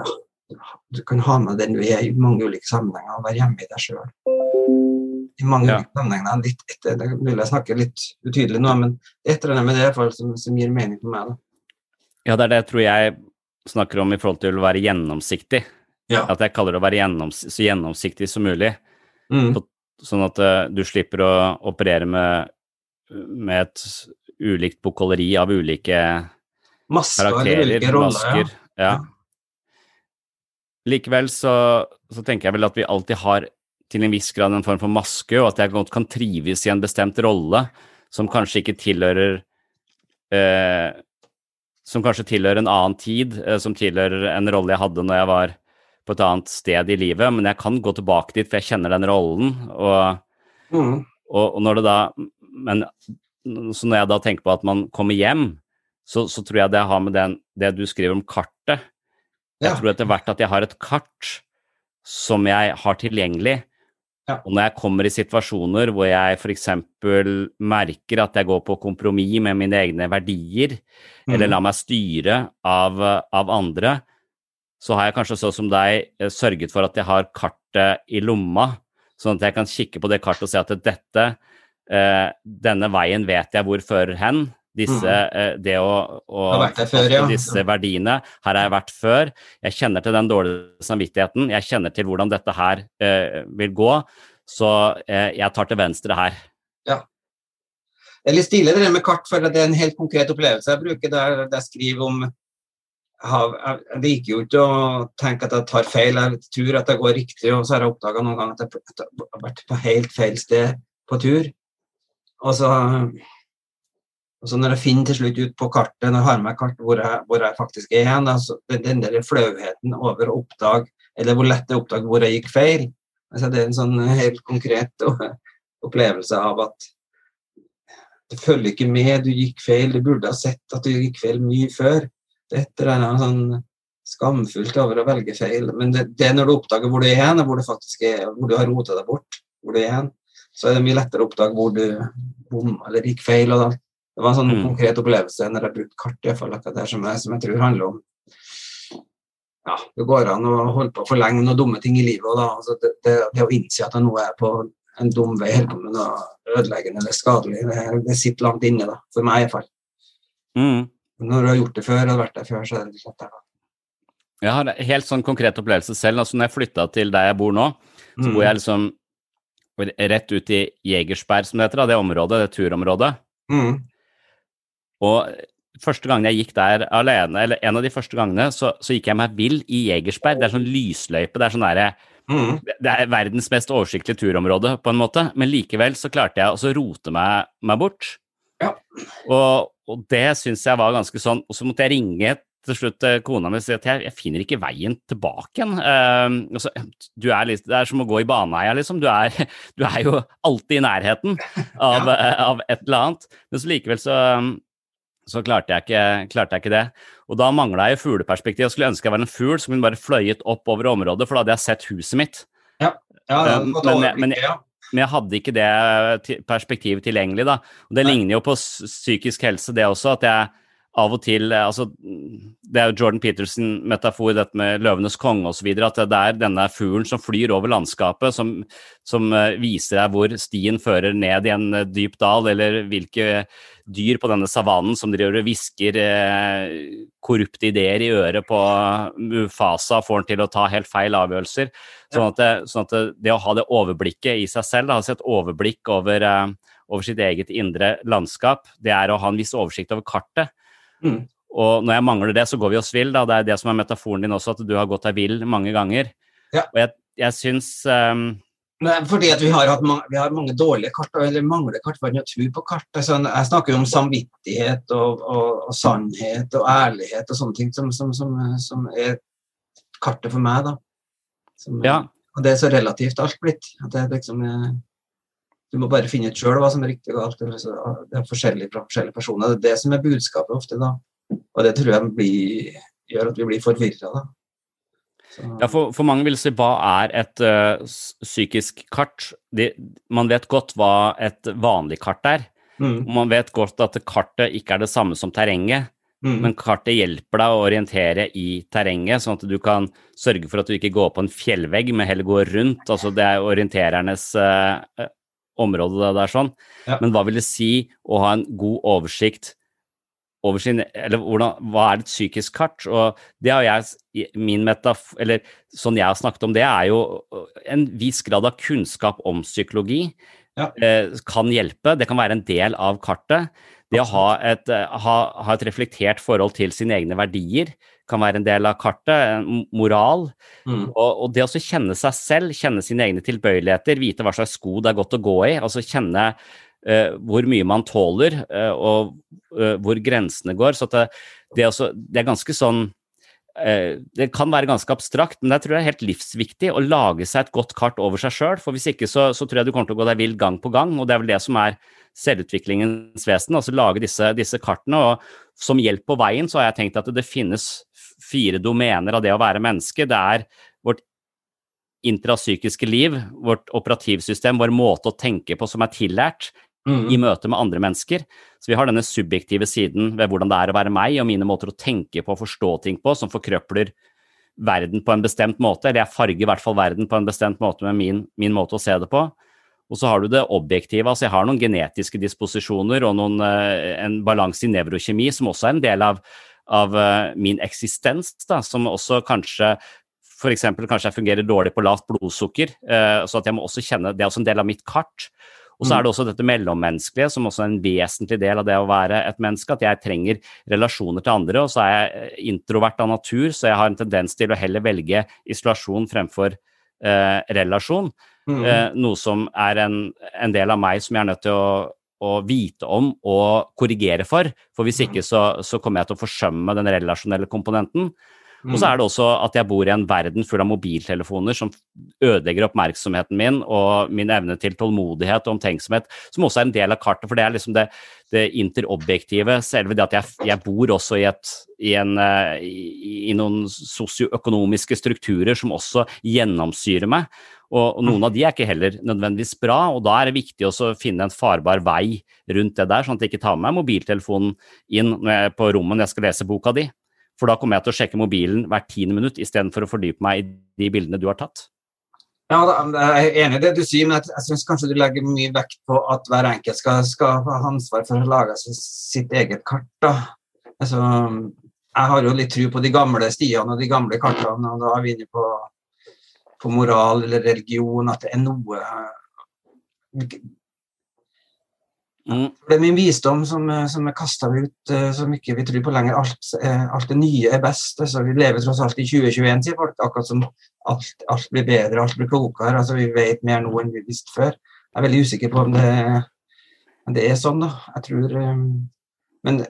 ja, du kan ha med den du er i mange ulike sammenhenger, og være hjemme i deg sjøl. I mange Ja. ulike sammenhenger. Litt etter, det vil jeg snakke litt utydelig nå, men et eller annet med det fall som, som gir mening for meg. Da. Ja, det er det jeg tror jeg snakker om i forhold til å være gjennomsiktig. Ja. At jeg kaller det å være gjennoms så gjennomsiktig som mulig. Mm. Sånn at eh, du slipper å operere med, med et ulikt bukholderi av ulike Masker karakterer, ulike roller. masker. Ja. Likevel så, så tenker jeg vel at vi alltid har til en viss grad en form for maske, og at jeg godt kan trives i en bestemt rolle som kanskje ikke tilhører eh, Som kanskje tilhører en annen tid, eh, som tilhører en rolle jeg hadde når jeg var på et annet sted i livet, men jeg kan gå tilbake dit, for jeg kjenner den rollen. og Mm. og, og når det da Men så når jeg da tenker på at man kommer hjem, så, så tror jeg det har med den, det du skriver om kartet Jeg Ja. tror etter hvert at jeg har et kart som jeg har tilgjengelig. Ja. Og når jeg kommer i situasjoner hvor jeg f.eks. merker at jeg går på kompromiss med mine egne verdier, eller Mm. lar meg styre av, av andre, så har jeg kanskje så som deg eh, sørget for at jeg har kartet i lomma, sånn at jeg kan kikke på det kartet og se at dette, eh, denne veien vet jeg hvor fører hen. Disse, eh, det å, å før, ja. disse verdiene. Her har jeg vært før. Jeg kjenner til den dårlige samvittigheten. Jeg kjenner til hvordan dette her eh, vil gå. Så eh, jeg tar til venstre her. Det er litt stilig det med kart, for det er en helt konkret opplevelse jeg bruker der jeg skriver om jeg, liker jo ikke å tenke at jeg tar feil, jeg tror at jeg går riktig, og så har jeg oppdaga noen ganger at jeg, har vært på helt feil sted på tur. Og så, og så når jeg finner til slutt ut på kartet, når jeg har med kart hvor jeg, hvor jeg faktisk er hen, den, den der flauheten over å oppdage, eller hvor lett det er å oppdage hvor jeg gikk feil, altså det er en sånn helt konkret opplevelse av at det følger ikke med, du gikk feil, du burde ha sett at du gikk feil mye før. Det er et eller annet sånn skamfullt over å velge feil. Men det, det er når du oppdager hvor du er hen, og hvor du faktisk er, hvor du har rota deg bort, hvor du er hen, så er det mye lettere å oppdage hvor du bom eller gikk feil. og da. Det var en sånn Mm. konkret opplevelse når jeg brukte kart, i hvert fall akkurat der, som jeg, som jeg tror handler om ja, det går an å holde på for lenge med noen dumme ting i livet. Da, altså det, det, det å innse at jeg nå er på en dum vei, holder på med noe ødeleggende eller skadelig, det, det sitter langt inne, da, for meg i hvert fall. Mm. Når du har gjort det før og vært der før, så er det litt lettere. Jeg har en helt sånn konkret opplevelse selv. altså Når jeg flytta til der jeg bor nå, så Mm. bor jeg liksom rett ut i Jegersberg, som det heter, det området, det turområdet. Mm. Og første gangen jeg gikk der alene, eller en av de første gangene, så, så gikk jeg meg vill i Jegersberg. Det er sånn lysløype. Det er sånn derre Mm. det er verdens mest oversiktlige turområde, på en måte, men likevel så klarte jeg å rote meg, meg bort. Ja. Og, og det syns jeg var ganske sånn Og så måtte jeg ringe til slutt kona mi og si at jeg, jeg finner ikke veien tilbake igjen. Uh, altså, du er litt, det er som å gå i baneheia, liksom. Du er, du er jo alltid i nærheten av, av et eller annet. Men så likevel så så klarte jeg, ikke, klarte jeg ikke det. Og da mangla jeg fugleperspektiv. Jeg skulle ønske jeg var en fugl som kunne bare fløyet opp over området, for da hadde jeg sett huset mitt. Ja, ja, det fått men- det, men- ja. Men jeg hadde ikke det perspektivet tilgjengelig. da. Og Det Nei. ligner jo på psykisk helse, det også. at jeg av og til altså, Det er jo Jordan Peterson-metafor, dette med 'Løvenes konge' osv. At det er denne fuglen som flyr over landskapet, som, som, eh, viser deg hvor stien fører ned i en eh, dyp dal, eller hvilke dyr på denne savannen som driver og hvisker eh, korrupte ideer i øret på Mufasa, får han til å ta helt feil avgjørelser. Sånn at, det, sånn at det, det, å ha det overblikket i seg selv, altså et overblikk over, eh, over sitt eget indre landskap, det er å ha en viss oversikt over kartet. Mm. Og når jeg mangler det, så går vi oss vill. Da. Det er det som er metaforen din også, at du har gått deg vill mange ganger. Ja. Og jeg, jeg syns um, fordi at vi har, hatt vi har mange dårlige kart, eller mangler kartverden og tro på kart. Altså, jeg snakker jo om samvittighet og, og, og, sannhet og ærlighet og sånne ting som, som, som, som er kartet for meg. da. Ja. Og det er så relativt alt blitt. at det liksom Du må bare finne ut sjøl hva som er riktig og galt. Det er forskjellig fra forskjellige personer. Det er det som er budskapet ofte. da. Og det tror jeg blir, gjør at vi blir forvirra. Ja, for, for, mange vil si hva er et uh, psykisk kart? De, man vet godt hva et vanlig kart er. Mm. Man vet godt at kartet ikke er det samme som terrenget. Mm. Men kartet hjelper deg å orientere i terrenget, sånn at du kan sørge for at du ikke går på en fjellvegg, men heller går rundt. Altså det er orienterernes uh, område det der sånn. Ja. Men hva vil det si å ha en god oversikt over sin Eller hvordan, hva er et psykisk kart? Og det har jeg min metaf... Eller sånn jeg har snakket om det, er jo en viss grad av kunnskap om psykologi. Ja. Eh, kan hjelpe. Det kan være en del av kartet. Det å ha et, eh, ha, ha et, reflektert forhold til sine egne verdier kan være en del av kartet. Moral. Mm. Og, og, det å kjenne seg selv, kjenne sine egne tilbøyeligheter, vite hva slags sko det er godt å gå i. altså kjenne uh, hvor mye man tåler, eh, og uh, hvor grensene går. Så det, det, er også, det, er ganske sånn Det kan være ganske abstrakt, men jeg tror det er helt livsviktig å lage seg et godt kart over seg sjøl. For hvis ikke så, så, tror jeg du kommer til å gå deg vill gang på gang, og det er vel det som er selvutviklingens vesen. Altså lage disse, disse kartene. Og som hjelp på veien så har jeg tenkt at det finnes fire domener av det å være menneske. Det er vårt intrapsykiske liv, vårt operativsystem, vår måte å tenke på som er tillært, mm. i møte med andre mennesker. Så vi har denne subjektive siden ved hvordan det er å være meg, og mine måter å tenke på og forstå ting på, som forkrøpler verden på en bestemt måte, eller jeg farger i hvert fall verden på en bestemt måte med min, min måte å se det på. Og så har du det objektive, altså jeg har noen genetiske disposisjoner og noen, eh, en balanse i nevrokjemi som også er en del av, av eh, min eksistens, da, som også kanskje f.eks. kanskje jeg fungerer dårlig på lavt blodsukker, eh, så at jeg må også kjenne Det er også en del av mitt kart. Og så er det også dette mellommenneskelige, som også er en vesentlig del av det å være et menneske. At jeg trenger relasjoner til andre. Og så er jeg introvert av natur, så jeg har en tendens til å heller velge isolasjon fremfor eh, relasjon. Mm. Eh, noe som er en, en, del av meg som jeg er nødt til å, å vite om og korrigere for. For hvis ikke så, så kommer jeg til å forsømme den relasjonelle komponenten. Og så er det også at jeg bor i en verden full av mobiltelefoner som ødelegger oppmerksomheten min og min evne til tålmodighet og omtenksomhet, som også er en del av kartet. For det er liksom det, det interobjektive, selve det at jeg, jeg bor også i, et, i, en, eh, i, i noen sosioøkonomiske strukturer som også gjennomsyrer meg. Og, og, noen av de er ikke heller nødvendigvis bra, og da er det viktig å finne en farbar vei rundt det der, sånn at jeg ikke tar med meg mobiltelefonen inn på rommet når jeg skal lese boka di. For da kommer jeg til å sjekke mobilen hvert tiende minutt istedenfor å fordype meg i de bildene du har tatt. Ja, Jeg er enig i det du sier, men jeg, syns kanskje du legger mye vekt på at hver enkelt skal, skal ha ansvar for å lage sitt eget kart. da. Altså, jeg har jo litt tro på de gamle stiene og de gamle kartene, og da er vi inne på, på moral eller religion, at det er noe Mm. Det er min visdom som, eh, som er kasta ut, så som ikke vi tror på lenger. Alt, uh, alt det nye er best. Altså, vi lever tross alt i 2021, sier folk. Akkurat som alt, alt, blir bedre, alt blir klokere. Altså, vi vet mer nå enn vi visste før. Jeg er veldig usikker på om det, om det er sånn, da. Jeg tror um, Men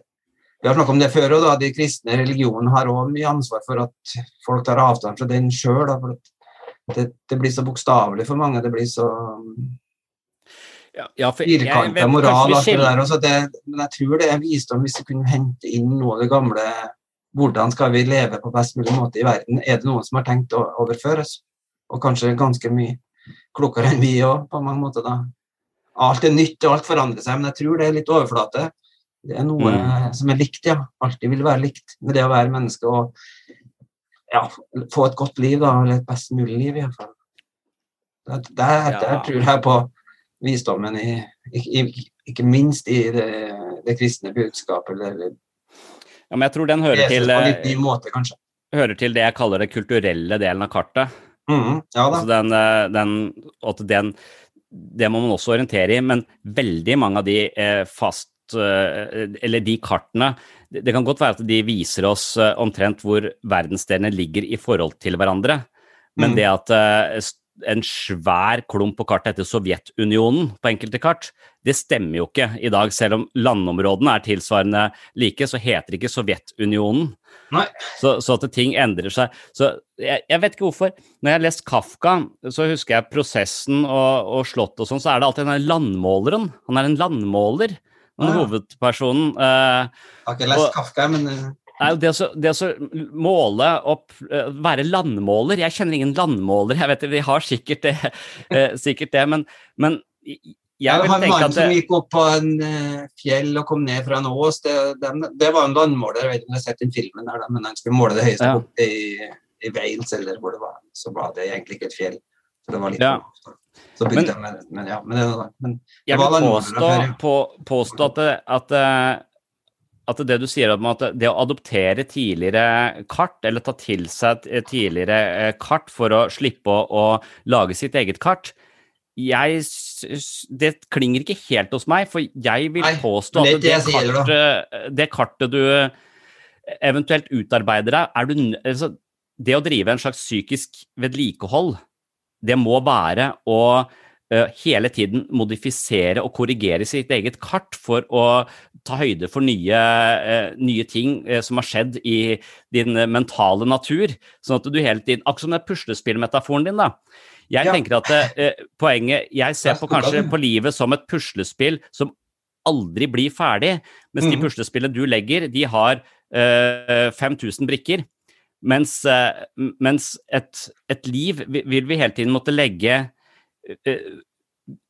vi har snakket om det før òg, de kristne religionene har òg mye ansvar for at folk tar avstand fra den sjøl. Det, det, blir så bokstavelig for mange. Det blir så ja, ja, firkanta moral. Det der, også, det, men jeg tror det er visdom hvis vi kunne hente inn noe av det gamle Hvordan skal vi leve på best mulig måte i verden? Er det noen som har tenkt over før? Og kanskje ganske mye. klokere enn vi òg, på mange måter. da. Alt er nytt, og alt forandrer seg, men jeg tror det er litt overflate. Det er noe Mm. som er likt, ja. Alltid vil være likt med det å være menneske og ja, få et godt liv, da, eller et best mulig liv, iallfall. Der, der, der tror jeg på visdommen, i, ikke, ikke minst i det, det kristne budskapet, eller Ja, men jeg tror den hører til, eh, måte, hører til det jeg kaller det kulturelle delen av kartet. Mm, ja da. Altså den, eh, den, at den, det må man også orientere i, men veldig mange av de eh, fast Eller de kartene det, kan godt være at de viser oss omtrent hvor verdensdelene ligger i forhold til hverandre, men Mm. det at en svær klump på kartet heter Sovjetunionen på enkelte kart, det stemmer jo ikke i dag. Selv om landområdene er tilsvarende like, så heter det ikke Sovjetunionen. Nei. Så, så at ting endrer seg. Så jeg, jeg vet ikke hvorfor. Når jeg har lest Kafka, så husker jeg prosessen og, og slottet og sånn, så er det alltid den der landmåleren. Han er en landmåler, den Ah, ja. hovedpersonen. Eh, Jeg har ikke lest og- Kafka, men eh, Nei, det å så- det å så måle opp eh, Være landmåler Jeg kjenner ingen landmåler. Jeg vet det, vi har sikkert det, eh, sikkert det men, men jeg vil tenke at som gikk opp på en eh, fjell og kom ned fra en ås, det, det, det var en landmåler. Jeg vet ikke om du har sett den filmen der, men han skulle måle det høyeste Ja. i, i Wales, eller hvor det var. Så var det egentlig ikke et fjell. For det var litt Ja. Så begynte Så Men- jeg med men ja, men det, men jeg det var vil påstå, før, ja. på, påstå at, at, at det du sier om at det å adoptere tidligere kart, eller ta til seg tidligere eh, kart for å slippe å, å lage sitt eget kart, jeg, det klinger ikke helt hos meg, for jeg vil Nei, påstå at det det, er det kartet, du eventuelt utarbeider deg, du altså, Det å drive en slags psykisk vedlikehold, det må være å eh, hele tiden modifisere og korrigere sitt eget kart for å ta høyde for nye, eh, nye ting eh, som har skjedd i din eh, mentale natur. Sånn at du hele tiden Akkurat som den puslespillmetaforen din, da. Jeg Ja. tenker at eh, poenget Jeg ser på kanskje på livet som et puslespill som aldri blir ferdig, mens de Mhm. puslespillene du legger, de har eh, 5000 brikker. Mens, eh, mens et, et liv vil vi hele tiden måtte legge eh,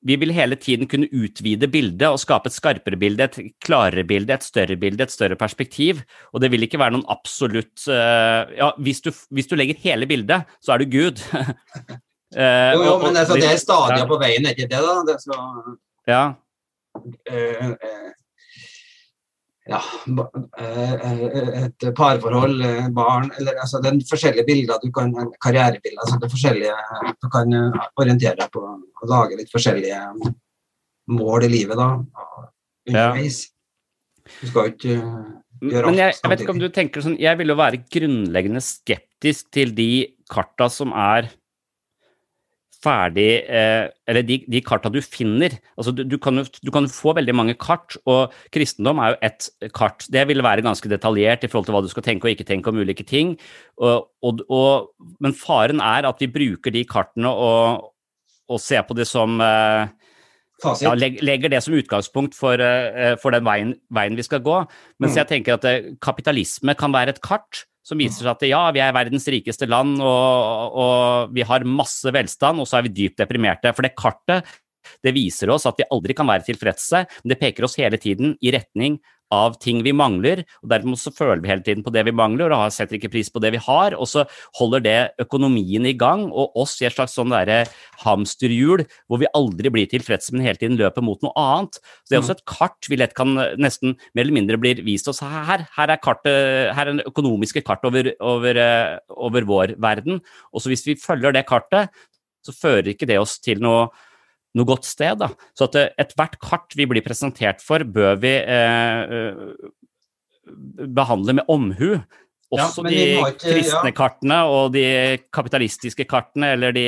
Vi vil hele tiden kunne utvide bildet og skape et skarpere bilde, et klarere bilde, et større bilde, et større perspektiv. Og det vil ikke være noen absolutt eh, Ja, hvis du, hvis du legger hele bildet, så er du Gud. Eh, Jo, jo, men altså, det er hvis- stadier på veien, er ikke det? da? Det så, Ja. eh, eh, ja, eh, eh, et parforhold, eh, barn eller altså, Det er forskjellige bilder du kan karrierebilder. Altså, det er forskjellige, du kan orientere deg på å lage litt forskjellige mål i livet da, underveis. Du skal jo ikke gjøre gjøre Men jeg, jeg vet ikke om du tenker sånn Jeg vil jo være grunnleggende skeptisk til de karta som er ferdig eh, Eller de, de karta du finner. Altså du, du, kan du kan få veldig mange kart, og kristendom er jo ett kart. Det vil være ganske detaljert i forhold til hva du skal tenke og ikke tenke om ulike ting. Og, og, og, men faren er at vi bruker de kartene og, og ser på det som eh, ja, legger det som utgangspunkt for, eh, for den veien, veien vi skal gå. Mens Mm. jeg tenker at eh, kapitalisme kan være et kart som viser seg at ja, vi er verdens rikeste land, og, og vi har masse velstand, og så er vi dypt deprimerte. For det kartet det viser oss at vi aldri kan være tilfredse, men det peker oss hele tiden i retning av ting vi mangler, og dermed så føler vi hele tiden på det vi mangler, og setter ikke pris på det vi har, og så holder det økonomien i gang, og oss i et slags sånn derre hamsterhjul, hvor vi aldri blir tilfredse, men hele tiden løper mot noe annet. Så det er også et kart vi lett kan eh, nesten mer eller mindre blir vist oss her. Her er, kartet, her er den økonomiske kart over, over, eh, over vår verden, og så hvis vi følger det kartet, så fører ikke det oss til noe noe godt sted. Da. Så at eh, ethvert kart vi blir presentert for, bør vi eh, eh, behandle med omhu. Også ja, de ikke- kristne ja. kartene og de kapitalistiske kartene, eller de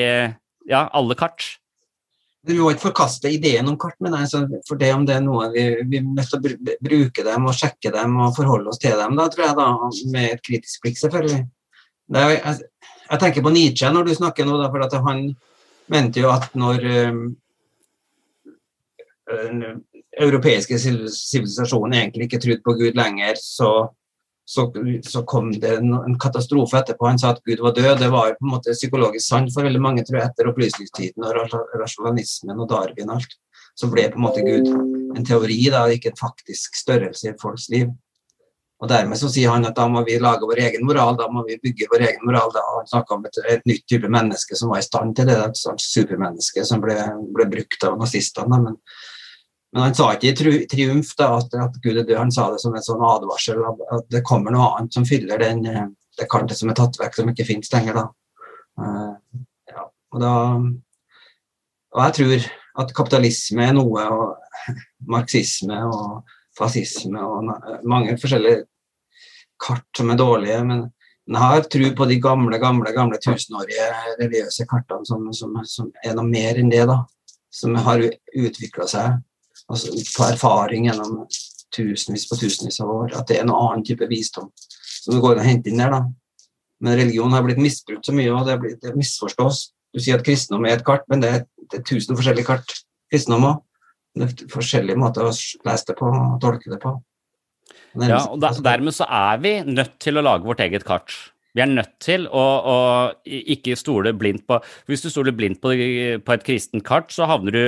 Ja, alle kart. Vi må ikke forkaste ideen om kart, men altså, for det om det er noe vi, vi nødt til å bruke dem og sjekke dem og forholde oss til dem, da tror jeg da, med et kritisk blikk, selvfølgelig. Det jeg, jeg tenker på Nietzsche når du snakker nå, da, for at han mente jo at når um, den europeiske sivilisasjonen egentlig ikke trodde på Gud lenger, så så, så kom det en, katastrofe etterpå. Han sa at Gud var død. Det var på en måte psykologisk sant for veldig mange, tror jeg, etter opplysningstiden og rasjonalismen og Darwin og alt. Så ble på en måte Gud en teori, da, ikke en faktisk størrelse i folks liv. Og Dermed så sier han at da må vi lage vår egen moral, da må vi bygge vår egen moral. Da. Han snakka om et, et, nytt type menneske som var i stand til det, et sånt supermenneske som ble, ble brukt av nazistene. Men, men, han sa ikke i triumf da, at, at, Gud er død, han sa det som en sånn advarsel. At det kommer noe annet som fyller den, det kartet som er tatt vekk, som ikke finnes lenger. Uh, ja, og, da, og jeg tror at kapitalisme er noe, og marxisme og fascisme og mange forskjellige kart som er dårlige. Men, men jeg har tro på de gamle, gamle, gamle tusenårige religiøse kartene som, som, som, er noe mer enn det. da, Som har utvikla seg altså, på erfaring gjennom tusenvis på tusenvis av år. At det er en annen type visdom som det går an å hente inn der. da. Men religion har blitt misbrukt så mye, og det, blir, det misforstås. Du sier at kristendom er et kart, men det er, det er tusen forskjellige kart. Kristendom òg. Det er forskjellige måter å lese det på og tolke det på. Ja, og der, Dermed så er vi nødt til å lage vårt eget kart. Vi er nødt til å, å ikke stole blindt på Hvis du stoler blindt på, på, et kristent kart, så havner du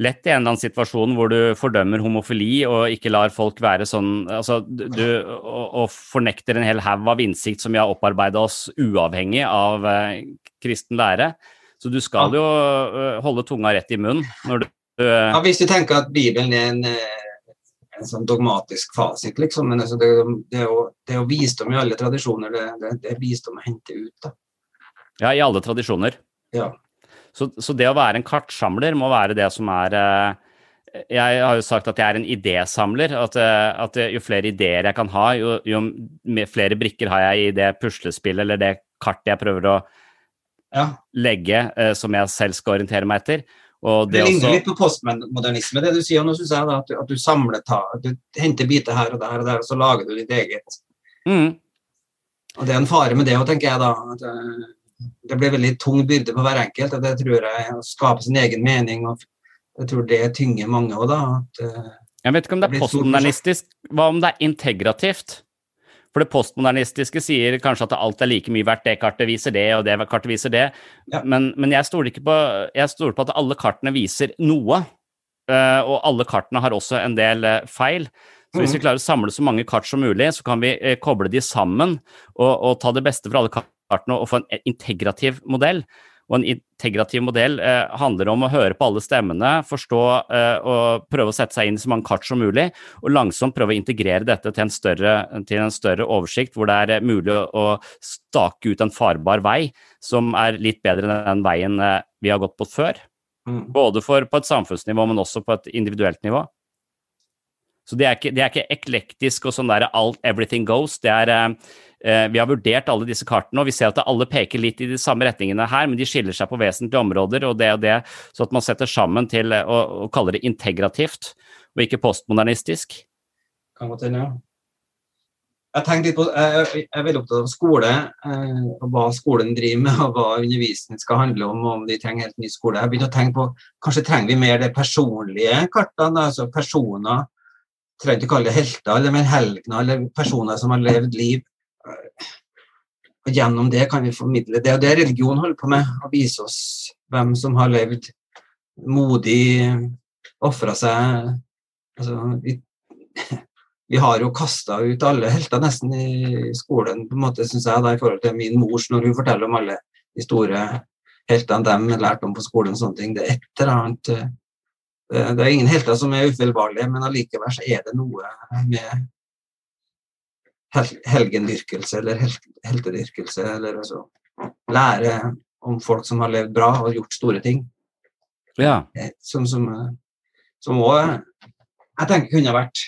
lett i en eller annen situasjon hvor du fordømmer homofili og ikke lar folk være sånn altså, du, og, og fornekter en hel haug av innsikt som vi har opparbeida oss uavhengig av eh, kristen lære. Så du skal jo uh, holde tunga rett i munnen når du uh, ja, Hvis du tenker at Bibelen er en uh en sånn dogmatisk fasit, liksom. Men altså, det, det, er jo, det, er jo, visdom i alle tradisjoner. Det, det, det, er visdom å hente ut, da. Ja, i alle tradisjoner. Ja. Så, så, det å være en kartsamler må være det som er eh, Jeg har jo sagt at jeg er en idésamler. At, eh, at jo flere ideer jeg kan ha, jo, jo flere brikker har jeg i det puslespillet eller det kartet jeg prøver å ja. legge, eh, som jeg selv skal orientere meg etter. det, det ligner også... litt på postmodernisme, det du sier. Nå syns jeg da, at, du, at du samler ta, du henter biter her og der og der, og så lager du ditt eget. Mm. Og Det er en fare med det òg, tenker jeg da. at Det blir veldig tung byrde på hver enkelt. og Det tror jeg å skape sin egen mening. og Jeg tror det tynger mange òg, da. At, eh, jeg vet ikke om det er postmodernistisk. Hva om det er integrativt? For det postmodernistiske sier kanskje at alt er like mye verdt, det kartet viser det, og det kartet viser det. Ja. Men, men, jeg stoler ikke på, jeg stoler på at alle kartene viser noe. Uh, og alle kartene har også en del uh, feil. Så hvis vi mhm. klarer å samle så mange kart som mulig, så kan vi koble de sammen og, og, ta det beste fra alle kartene og få en integrativ modell. Og en integrativ modell eh, handler om å høre på alle stemmene, forstå eh, og prøve å sette seg inn i så mange kart som mulig, og langsomt prøve å integrere dette til en større, til en større oversikt, hvor det er eh, mulig å, å stake ut en farbar vei som er litt bedre enn den veien eh, vi har gått på før. Mm. Både for, på et samfunnsnivå, men også på et individuelt nivå. Så det er ikke, det er ikke eklektisk og sånn der alt, everything goes. Det er eh, Vi har vurdert alle disse kartene, og vi ser at alle peker litt i de samme retningene her, men de skiller seg på vesentlige områder, og det og det, så at man setter sammen til å, å kalle det integrativt, og ikke postmodernistisk. Kan godt hende, ja. Jeg tenkte litt på, jeg er veldig opptatt av skole, eh, og hva skolen driver med, og hva undervisningen skal handle om, og om de trenger helt ny skole. Jeg begynte å tenke på, Kanskje trenger vi mer det personlige kartene, altså personer trenger ikke kalle det helter, eller men helgener eller personer som har levd liv. Og gjennom det kan vi formidle det. Og det religion holder på med, å vise oss hvem som har levd modig, ofra seg altså, vi, vi, har jo kasta ut alle helter nesten i skolen, på en måte, synes jeg, da, i forhold til min mors, når hun forteller om alle de store heltene de lærte om på skolen. og sånne ting. Det er et eller annet Eh, det er ingen helter som er ufeilbarlige, men allikevel er det noe med helgendyrkelse eller heltedyrkelse, eller altså lære om folk som har levd bra og gjort store ting. Ja. Eh, som, som, som også jeg tenker kunne vært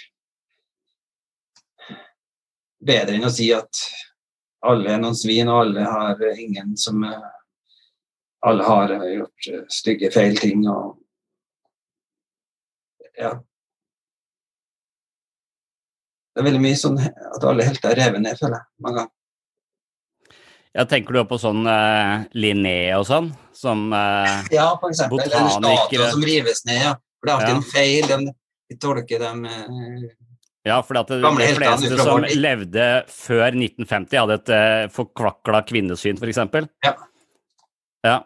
bedre enn å si at alle er noen svin, og alle har ingen som Alle har gjort stygge feil ting. og ja. Det er veldig mye sånn at alle helter er revet ned, føler jeg. mange ganger. Ja, Tenker du på sånn uh, Linné og sånn? Som uh, Ja, for eksempel. Eller statuer som rives ned. ja. For det er alltid ja. en feil. De, de tolker dem uh, Ja, for det, de fleste som levde før 1950, hadde et uh, forkvakla kvinnesyn, f.eks. Ja. Ja.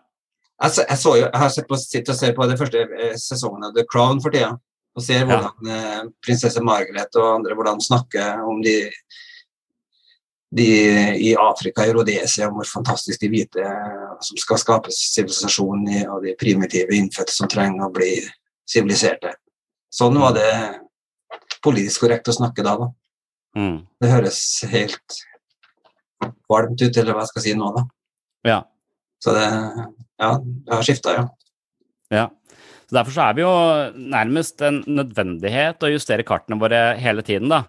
Jeg, så, jeg, så jo, jeg har sett på, sitter og ser på den første sesongen av The Crown for tida. Og ser hvordan ja. prinsesse Margaret og andre hvordan snakker om de, de i Afrika, i Rhodesia, om hvor fantastisk de hvite eh, som skal skape sivilisasjon og de primitive innfødte som trenger å bli siviliserte. Sånn var det politisk korrekt å snakke da. da. Mm. Det høres helt varmt ut, eller hva jeg skal si nå, da. ja. Så det, ja, det har skifta, ja. Ja. Så Derfor så er vi jo nærmest en nødvendighet å justere kartene våre hele tiden, da.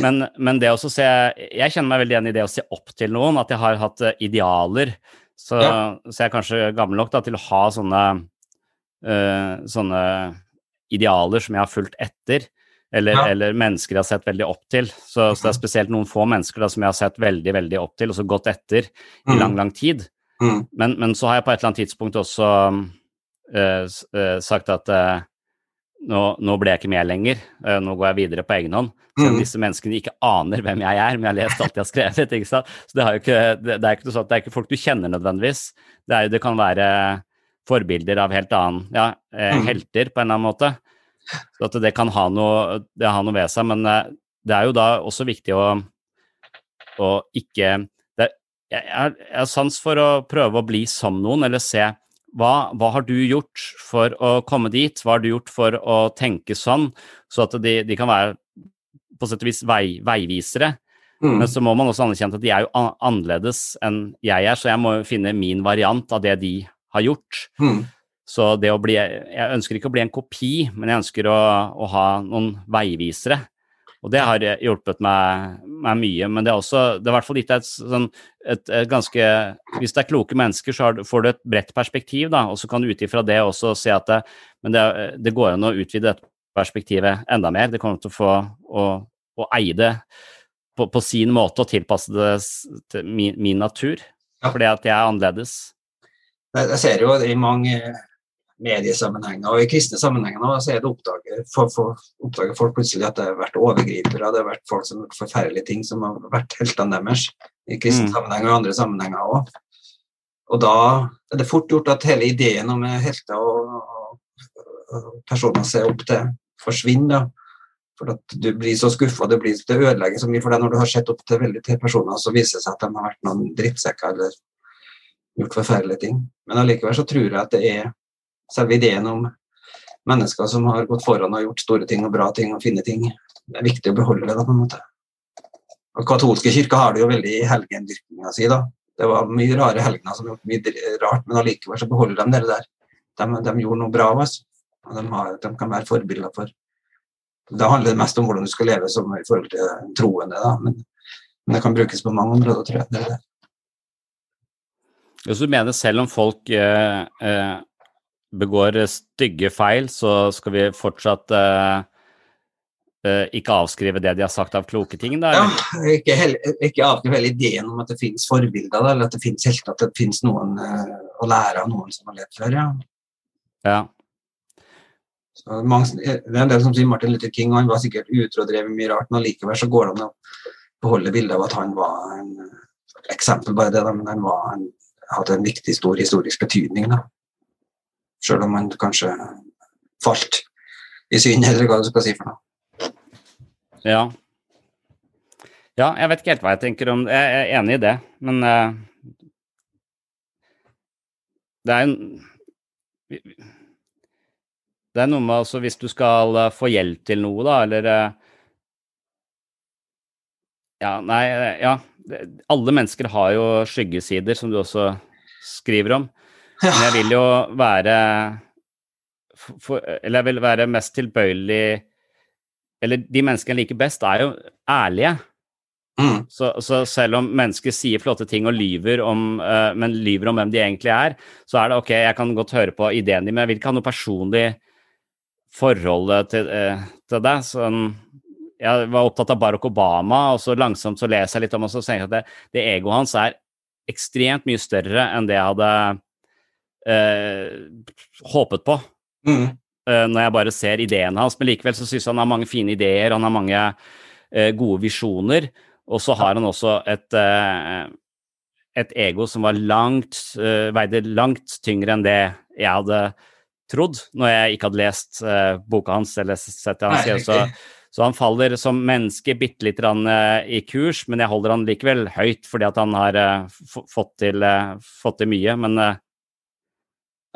Men, men det å se Jeg kjenner meg veldig igjen i det å se opp til noen, at jeg har hatt eh, idealer. Så, Ja. så jeg er kanskje gammel nok da, til å ha sånne, uh, sånne idealer som jeg har fulgt etter. Eller, Ja. eller mennesker jeg har sett veldig opp til. Så, så det er spesielt noen få mennesker da, som jeg har sett veldig veldig opp til, og så gått etter i Mm. lang, lang tid. Mm. Men, men så har jeg på et eller annet tidspunkt også sagt at eh, nå, nå ble jeg ikke med lenger, eh, nå går jeg videre på egen hånd. Selv om Mm. disse menneskene ikke aner hvem jeg er, men jeg har lest alt de har skrevet. ikke sant? Så det, ikke, det, det er ikke det er ikke folk du kjenner nødvendigvis. Det, er, det kan være forbilder av helt annen Ja, eh, Mm. helter på en eller annen måte. Så at det kan ha noe, det har noe ved seg, men eh, det er jo da også viktig å, å ikke jeg, jeg jeg har sans for å prøve å bli som noen, eller se hva, hva har du gjort for å komme dit? Hva har du gjort for å tenke sånn? Så at de, de kan være på sett og vis vei, veivisere. Mm. Men så må man også anerkjenne at de er jo annerledes enn jeg er, så jeg må finne min variant av det de har gjort. Mm. Så det å bli Jeg ønsker ikke å bli en kopi, men jeg ønsker å, å ha noen veivisere. Og det har hjulpet meg, meg mye. Men det er også Det er i hvert fall gitt deg et, sånn, et, et ganske Hvis det er kloke mennesker, så har får du et bredt perspektiv, da, og så kan du ut ifra det også se at det, men det, det går an å utvide dette perspektivet enda mer. Det kommer til å få å, å eie det på, på sin måte og tilpasse det til min, min natur. Ja. Fordi at jeg er annerledes. Jeg ser jo i mange mediesammenhenger og i kristne sammenhenger nå, så er det oppdager, for, for, oppdager folk plutselig at det har vært overgripere, det har vært folk som har gjort forferdelige ting som har vært heltene deres i kristne Mm. sammenhenger og andre sammenhenger òg. Og da er det fort gjort at hele ideen om helter og, personer å se opp til forsvinner. For at du blir så skuffa, det, blir- det ødelegger så mye for deg når du har sett opp til veldig til personer, så viser det seg at de har vært noen drittsekker eller gjort forferdelige ting. Men allikevel så tror jeg at det er selve ideen om mennesker som har gått foran og gjort store ting og bra ting og fine ting. Det er viktig å beholde det, på en måte. Og katolske kirker har det jo veldig i helgendyrkinga si, da. Det var mye rare helgener som gjorde mye rart, men allikevel så beholder de det der. De, de gjorde noe bra, av oss, Og de, har, de kan være forbilder for Da handler det mest om hvordan du skal leve som i forhold til troende, da. Men, men det kan brukes på mange områder, tror jeg. Det er det. Hvis du mener selv om folk eh, eh, begår stygge feil, så skal vi fortsatt uh, uh, ikke avskrive det de har sagt av kloke ting, da? Ja, ikke, heller, ikke avskrive hele ideen om at det finnes forbilder, da, eller at det finnes helt at det finnes noen uh, å lære av noen som har levd før. Ja. Ja. Så mange, det er en del som sier Martin Luther King, og han var sikkert utro og drev mye rart, men allikevel så går det an å beholde bildet av at han var en eksempel bare det, da, men han var, han hadde en viktig, stor historisk betydning. da. Selv om man kanskje falt i synd, eller hva du skal si for noe. ja. Ja, jeg vet ikke helt hva jeg tenker om Jeg er enig i det, men uh, Det er en Det er noe med altså hvis du skal eh, få hjelp til noe, da, eller eh, Ja, nei, ja. Alle mennesker har jo skyggesider, som du også skriver om. Men jeg vil jo være for, Eller jeg vil være mest tilbøyelig Eller de menneskene jeg liker best, er jo ærlige. Mm. Så, så selv om mennesker sier flotte ting og lyver om, uh, men lyver om hvem de egentlig er, så er det ok, jeg kan godt høre på ideen din, men jeg vil ikke ha noe personlig forhold til, uh, til deg. Sånn, jeg var opptatt av Barack Obama, og så langsomt så leser jeg litt om og så tenker jeg at det, det egoet hans er ekstremt mye større enn det jeg hadde håpet på. Mm. uh, når jeg bare ser ideene hans, men likevel så syns jeg han har mange fine ideer, han har mange uh, gode visjoner, og så har han også et, et ego som var langt, veide langt tyngre enn det jeg hadde trodd når jeg ikke hadde lest boka hans eller sett det han sier. Så, så han faller som menneske bitte litt i kurs, men jeg holder han likevel høyt fordi at han har fått til, fått til mye. Men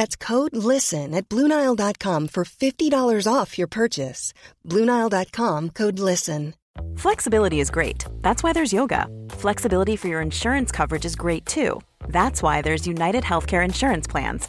That's code LISTEN at Bluenile.com for $50 off your purchase. Bluenile.com code LISTEN. Flexibility is great. That's why there's yoga. Flexibility for your insurance coverage is great too. That's why there's United Healthcare Insurance Plans.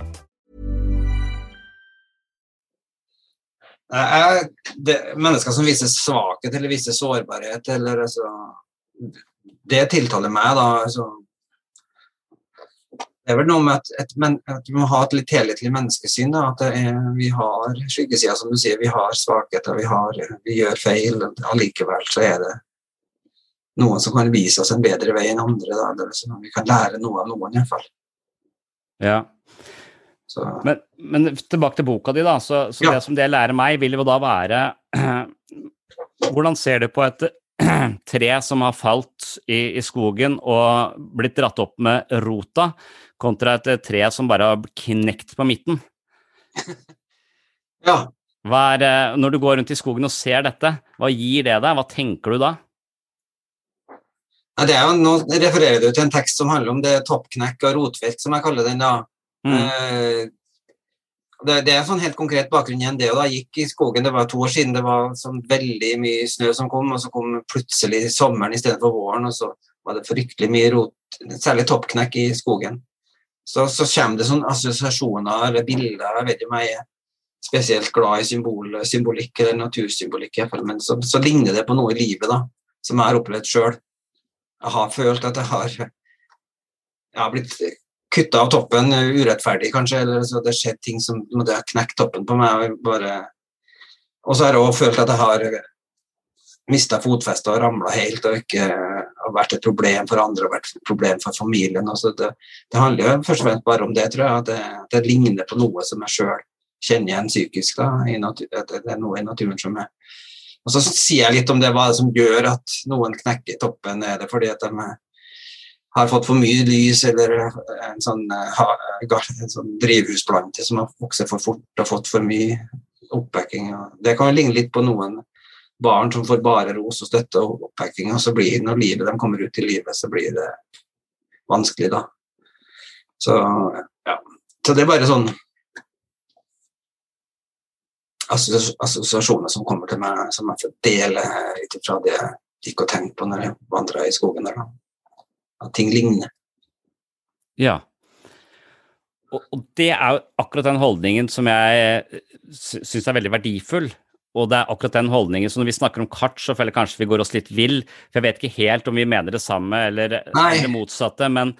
Er det mennesker som viser svakhet eller viser sårbarhet, eller altså Det tiltaler meg, da. Altså, det er vel noe med at, et, at vi må ha et litt helhetlig menneskesyn. Da, at er, vi har skyggesida, som du sier. Vi har svakheter, vi, vi gjør feil. Allikevel så er det noen som kan vise oss en bedre vei enn andre. Da, eller, vi kan lære noe av noen, iallfall. Ja. Men, men, tilbake til boka di, da. Så, så ja. det som det lærer meg, vil jo da være Hvordan ser du på et tre som har falt i, i, skogen og blitt dratt opp med rota, kontra et tre som bare har knekt på midten? Ja. Er, når du går rundt i skogen og ser dette, hva gir det deg? Hva tenker du da? Ja, jo, nå refererer du til en tekst som handler om det toppknekk og rotfelt, som jeg kaller den. da. Mm. Eh, det, det, er sånn helt konkret bakgrunn igjen. det, og da gikk i skogen, det var to år siden, det var sånn veldig mye snø som kom, og så kom plutselig sommeren istedenfor våren, og så var det fryktelig mye rot, særlig toppknekk i skogen. Så, så kommer det sånne assosiasjoner eller bilder. Jeg vet ikke om jeg er spesielt glad i symbol, symbolikk eller natursymbolikk, men så, så, ligner det på noe i livet da, som jeg har opplevd sjøl. Jeg har følt at jeg har, jeg har blitt kutta av toppen urettferdig, kanskje. eller så Det skjedde ting som måtte ha knekt toppen på meg. Og så har jeg òg følt at jeg har mista fotfestet og ramla helt og ikke har vært et problem for andre og vært et problem for familien. så det, det, handler jo først og fremst bare om det, tror jeg. At det, det ligner på noe som jeg sjøl kjenner igjen psykisk. da, at Det er noe i naturen som er Og så sier jeg litt om det, hva det som gjør at noen knekker toppen. Er det fordi at de har fått for mye lys, eller en sånn, eh, en sånn drivhusplante som har vokst for fort og fått for mye oppbacking. Det kan ligne litt på noen barn som får bare ros og støtte og oppbacking, og så blir når livet de kommer ut i livet, så blir det vanskelig, da. Så, ja. så det er bare sånn assosiasjoner som kommer til meg, som jeg får dele ut ifra det jeg gikk og tenkte på når jeg vandra i skogen der. da at ting ligner. Ja. Og, og det er jo akkurat den holdningen som jeg syns er veldig verdifull. Og det er akkurat den holdningen, så når vi snakker om kart, så føler jeg kanskje vi går oss litt vill. For jeg vet ikke helt om vi mener det samme eller, eller det motsatte. Men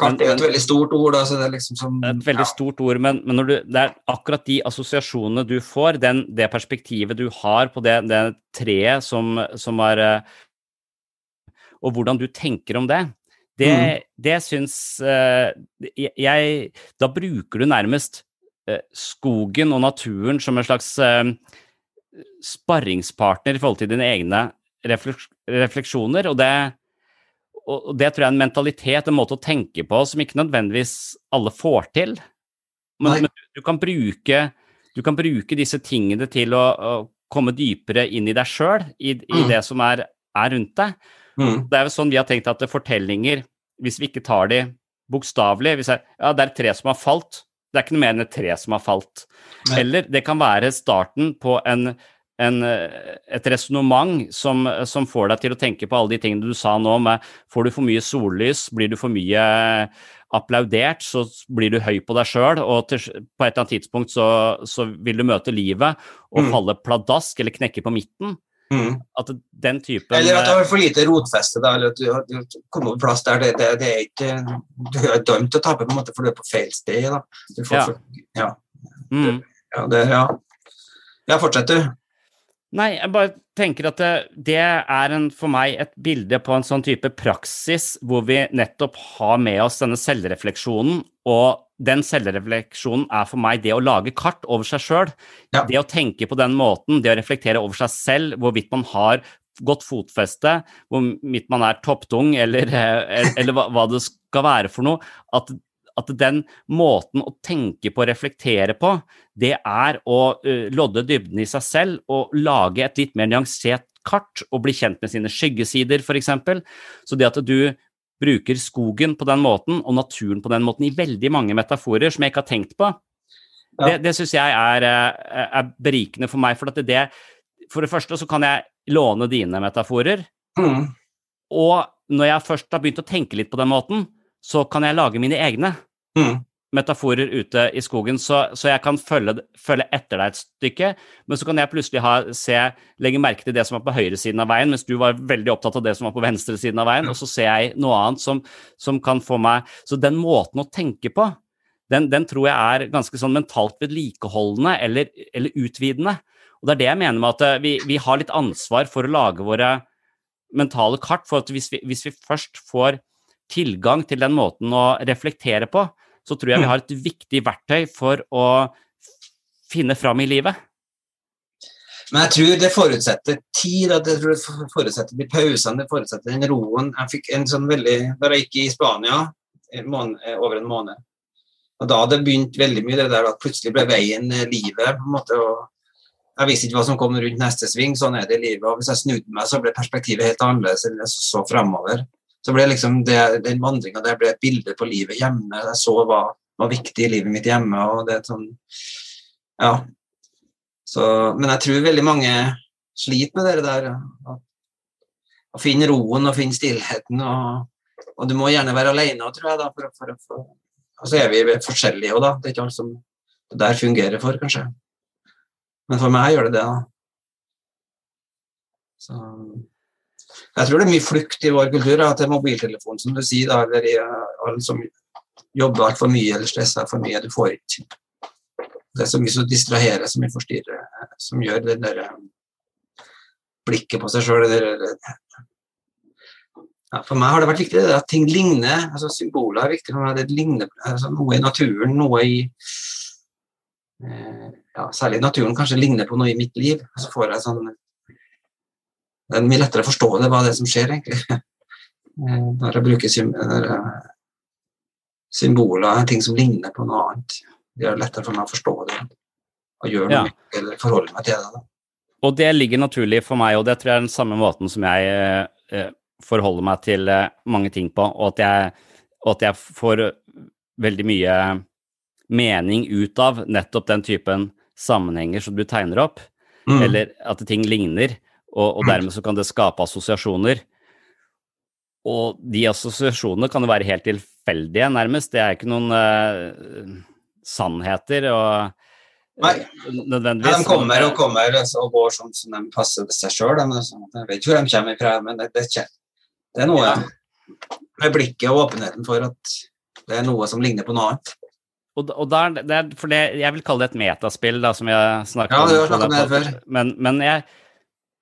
Kart er jo et veldig stort ord. Da, så det er liksom som, et veldig ja. stort ord, men, men du, det er akkurat de assosiasjonene du får, den, det perspektivet du har på det, det treet som, som er eh, Og hvordan du tenker om det, det, Mm. det syns eh, jeg Da bruker du nærmest eh, skogen og naturen som en slags eh, sparringspartner i forhold til dine egne refleksjoner, og det og det tror jeg er en mentalitet, en måte å tenke på, som ikke nødvendigvis alle får til. Men, men du, kan bruke, du kan bruke disse tingene til å, å komme dypere inn i deg sjøl, i, i Mm. det som er, er rundt deg. Mm. Det er jo sånn vi har tenkt at fortellinger, hvis vi ikke tar de bokstavelig hvis jeg, Ja, det er tre som har falt. Det er ikke noe mer enn et tre som har falt. Nei. Eller det kan være starten på en, en, et resonnement som, som får deg til å tenke på alle de tingene du sa nå med Får du for mye sollys, blir du for mye applaudert, så blir du høy på deg sjøl, og til, på et eller annet tidspunkt så, så vil du møte livet og Mm. falle pladask eller knekke på midten. Mm. At den typen Eller at du har for lite rotfeste. Da, eller at du, har- du kommer på plass der det, det, det er ikke Du er dømt til å tape, på en måte, for du er på feil sted. Da. Du får, Ja. for, ja. mm. Ja, det, ja. ja, fortsett du. Nei, jeg bare tenker at det, det er en, for meg et bilde på en sånn type praksis hvor vi nettopp har med oss denne selvrefleksjonen, og den selvrefleksjonen er for meg det å lage kart over seg sjøl. Ja. Det å tenke på den måten, det å reflektere over seg selv, hvorvidt man har godt fotfeste, hvorvidt man er topptung, eller, eh, eller hva, hva det skal være for noe. At, at den måten å tenke på og reflektere på, det er å uh, lodde dybden i seg selv og lage et litt mer nyansert kart og bli kjent med sine skyggesider, f.eks. Så det at du bruker skogen på den måten og naturen på den måten i veldig mange metaforer som jeg ikke har tenkt på, Ja. det, det syns jeg er, eh, er berikende for meg. For, at det, for det første så kan jeg låne dine metaforer, Mm. og når jeg først har begynt å tenke litt på den måten, så kan jeg lage mine egne Mm. Metaforer ute i skogen, så, så jeg kan følge, følge etter deg et stykke, men så kan jeg plutselig ha, se, legge merke til det som var på høyresiden av veien, mens du var veldig opptatt av det som var på venstresiden av veien, og så ser jeg noe annet som, som kan få meg Så den måten å tenke på, den, den tror jeg er ganske sånn mentalt vedlikeholdende eller, eller utvidende. Og det er det jeg mener med at eh, vi, vi har litt ansvar for å lage våre mentale kart, for at hvis vi, hvis vi først får tilgang til den måten å reflektere på, så tror jeg vi har et viktig verktøy for å finne fram i livet. Men jeg tror det forutsetter tid, at jeg tror det forutsetter de pausene, det forutsetter den roen. Jeg fikk en sånn veldig Da jeg gikk i Spania en måned, over en måned, og da hadde det begynt veldig mye det der at plutselig ble veien eh, livet, på en måte. og Jeg visste ikke hva som kom rundt neste sving, sånn er det i livet. og Hvis jeg snudde meg, så ble perspektivet helt annerledes enn jeg så framover. Så ble liksom det, den vandringa der ble et bilde på livet hjemme. Jeg så hva var viktig i livet mitt hjemme. og det er sånn, ja. Så, men jeg tror veldig mange sliter med det der. Å, finne roen og finne stillheten. Og, og du må gjerne være alene, tror jeg. da, for, for, for, Og så er vi forskjellige òg, da. Det er ikke alt som det der fungerer for, kanskje. Men for meg gjør det det. da. Så jeg tror det er mye flukt i vår kultur. At det er mobiltelefon, som du sier, da, eller uh, alle som jobber altfor mye eller stresser for mye. Du får ikke Det er så mye som distraherer, så mye forstyrrer, eh, som gjør det der eh, blikket på seg sjøl ja, For meg har det vært viktig at ting ligner. altså Symboler er viktig. Det ligner altså, Noe i naturen, noe i eh, ja, Særlig naturen kanskje ligner på noe i mitt liv. Så får jeg sånn Det er mye lettere å forstå det, hva det er som skjer, egentlig. Eh, Når jeg bruker symboler, ting som ligner på noe annet. Det gjør det lettere for meg å forstå det og gjøre noe ja. eller forholde meg til det. Da. Og det ligger naturlig for meg, og det tror jeg er den samme måten som jeg eh, forholder meg til eh, mange ting på, og at jeg, og at jeg får veldig mye mening ut av nettopp den typen sammenhenger som du tegner opp, Mm. eller at ting ligner, og, og dermed så kan det skape assosiasjoner. Og de assosiasjonene kan jo være helt tilfeldige, nærmest. Det er ikke noen uh, sannheter og Nei. eh, nødvendigvis. Nei, de kommer og kommer altså, og går sånn som de passer seg sjøl. Jeg vet ikke hvor de kommer fra, men det, det, det er noe Ja. med blikket og åpenheten for at Det er noe som ligner på noe annet. Og, og der, det er, for det, jeg vil kalle det et metaspill, da, som jeg snakket Ja, om. du har snakket om det før. Men, men, jeg,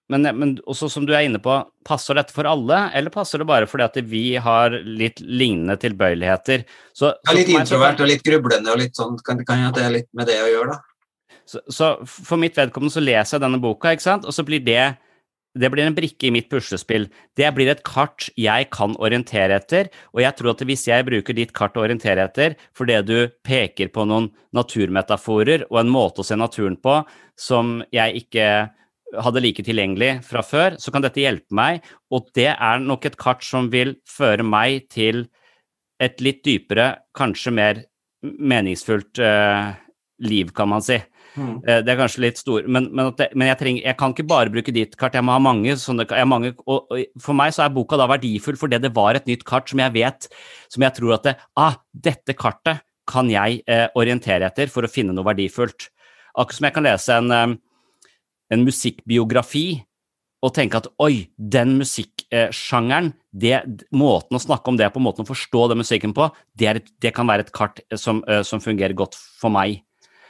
men, men også som du er inne på, passer dette for alle, eller passer det bare fordi at vi har litt lignende tilbøyeligheter? Så, Ja, litt meg introvert og litt grublende og litt sånn. Kan, kan jo at det er litt med det å gjøre, da. Så, så for mitt vedkommende så leser jeg denne boka, ikke sant, og så blir det det blir en brikke i mitt puslespill. Det blir et kart jeg kan orientere etter, og jeg tror at hvis jeg bruker ditt kart å orientere etter fordi du peker på noen naturmetaforer og en måte å se naturen på som jeg ikke hadde like tilgjengelig fra før, så kan dette hjelpe meg, og det er nok et kart som vil føre meg til et litt dypere, kanskje mer meningsfullt eh, liv, kan man si. Mm. Eh, Det er kanskje litt stor, men, men, det, men jeg, trenger, jeg kan ikke bare bruke ditt kart, jeg må ha mange sånne mange, og, og For meg så er boka da verdifull fordi det var et nytt kart som jeg vet, som jeg tror at det, ah, dette kartet kan jeg eh, orientere etter for å finne noe verdifullt. Akkurat som jeg kan lese en, eh, en musikkbiografi og tenke at oi, den musikksjangeren, det, måten å snakke om det på, måten å forstå den musikken på, det, et, det kan være et kart eh, som, eh, som fungerer godt for meg.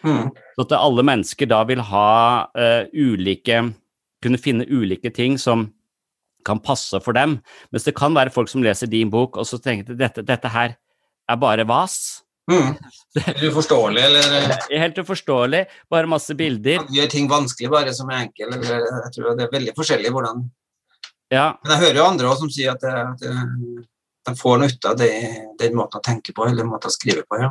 Mm. Så at alle mennesker da vil ha uh, ulike Kunne finne ulike ting som kan passe for dem. Mens det kan være folk som leser din bok, og så tenker at dette, dette her er bare vas. Mm. Uforståelig, eller Helt uforståelig. Bare masse bilder. gjør ting vanskelig bare som er enkel. Eller, jeg tror det er veldig forskjellig hvordan Ja, Men jeg hører jo andre også som sier at, det, at de får noe ut av det, den måten å tenke på, eller måten å skrive på. ja.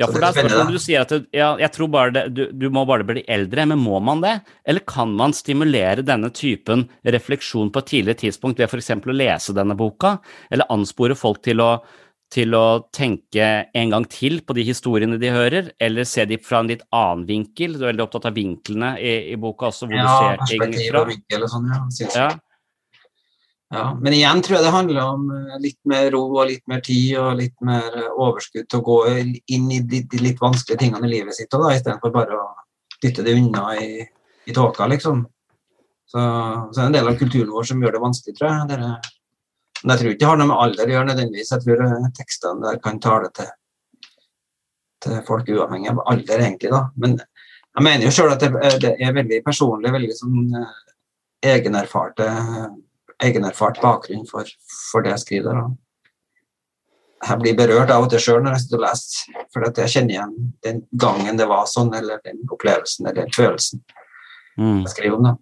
ja for er er spørsmålet du sier at ja, jeg tror bare det, du, du må bare bli eldre, men må man det? Eller kan man stimulere denne typen refleksjon på et tidligere tidspunkt ved f.eks. å lese denne boka, eller anspore folk til å, til å tenke en gang til på de historiene de hører, eller se de fra en litt annen vinkel? Du er veldig opptatt av vinklene i, i boka også, hvor Ja, du ser ting fra. og vinkel og sånn, ja. Ja. Ja, men igjen tror jeg det handler om eh, litt mer ro og litt mer tid og litt mer eh, overskudd til å gå inn i de, de litt vanskelige tingene i livet sitt, òg, istedenfor bare å dytte det unna i, i tåka, liksom. Så, så er det en del av kulturen vår som gjør det vanskelig, tror jeg. Dere, men jeg tror ikke det har noe med alder å gjøre nødvendigvis. Jeg tror eh, tekstene der kan tale til, til folk uavhengig av alder, egentlig. da. Men jeg mener jo sjøl at det, det er veldig personlig, veldig sånn eh, egenerfarte egenerfart bakgrunn for, for det jeg skriver. Da. Jeg blir berørt av og til sjøl når jeg sitter og leser, for at jeg kjenner igjen den gangen det var sånn, eller den opplevelsen eller den følelsen Mm. jeg skriver om. Da.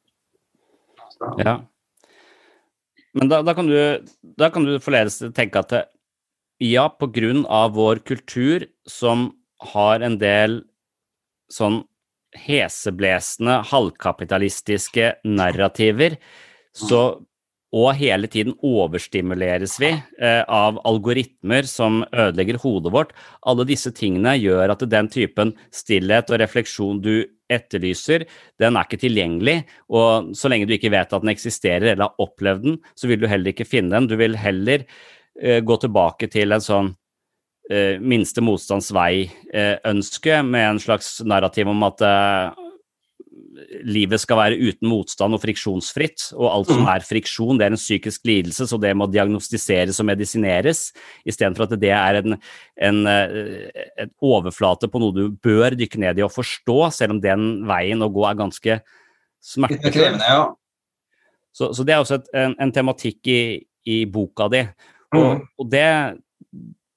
Så, Ja. Men da, da, kan du, da kan du forledes til å tenke at det, ja, på grunn av vår kultur som har en del sånn heseblesende, halvkapitalistiske narrativer, så og hele tiden overstimuleres vi eh, av algoritmer som ødelegger hodet vårt. Alle disse tingene gjør at den typen stillhet og refleksjon du etterlyser, den er ikke tilgjengelig. Og så lenge du ikke vet at den eksisterer eller har opplevd den, så vil du heller ikke finne den. Du vil heller uh, gå tilbake til en sånn uh, minste motstands vei-ønske med en slags narrativ om at eh, livet skal være uten motstand og friksjonsfritt, og alt som er friksjon, det er en psykisk lidelse, så det må diagnostiseres og medisineres, istedenfor at det er en, en, eh, en overflate på noe du bør dykke ned i og forstå, selv om den veien å gå er ganske smertefull. ja. Så, så det er også et, en, en tematikk i, i boka di. Og, Mm. og det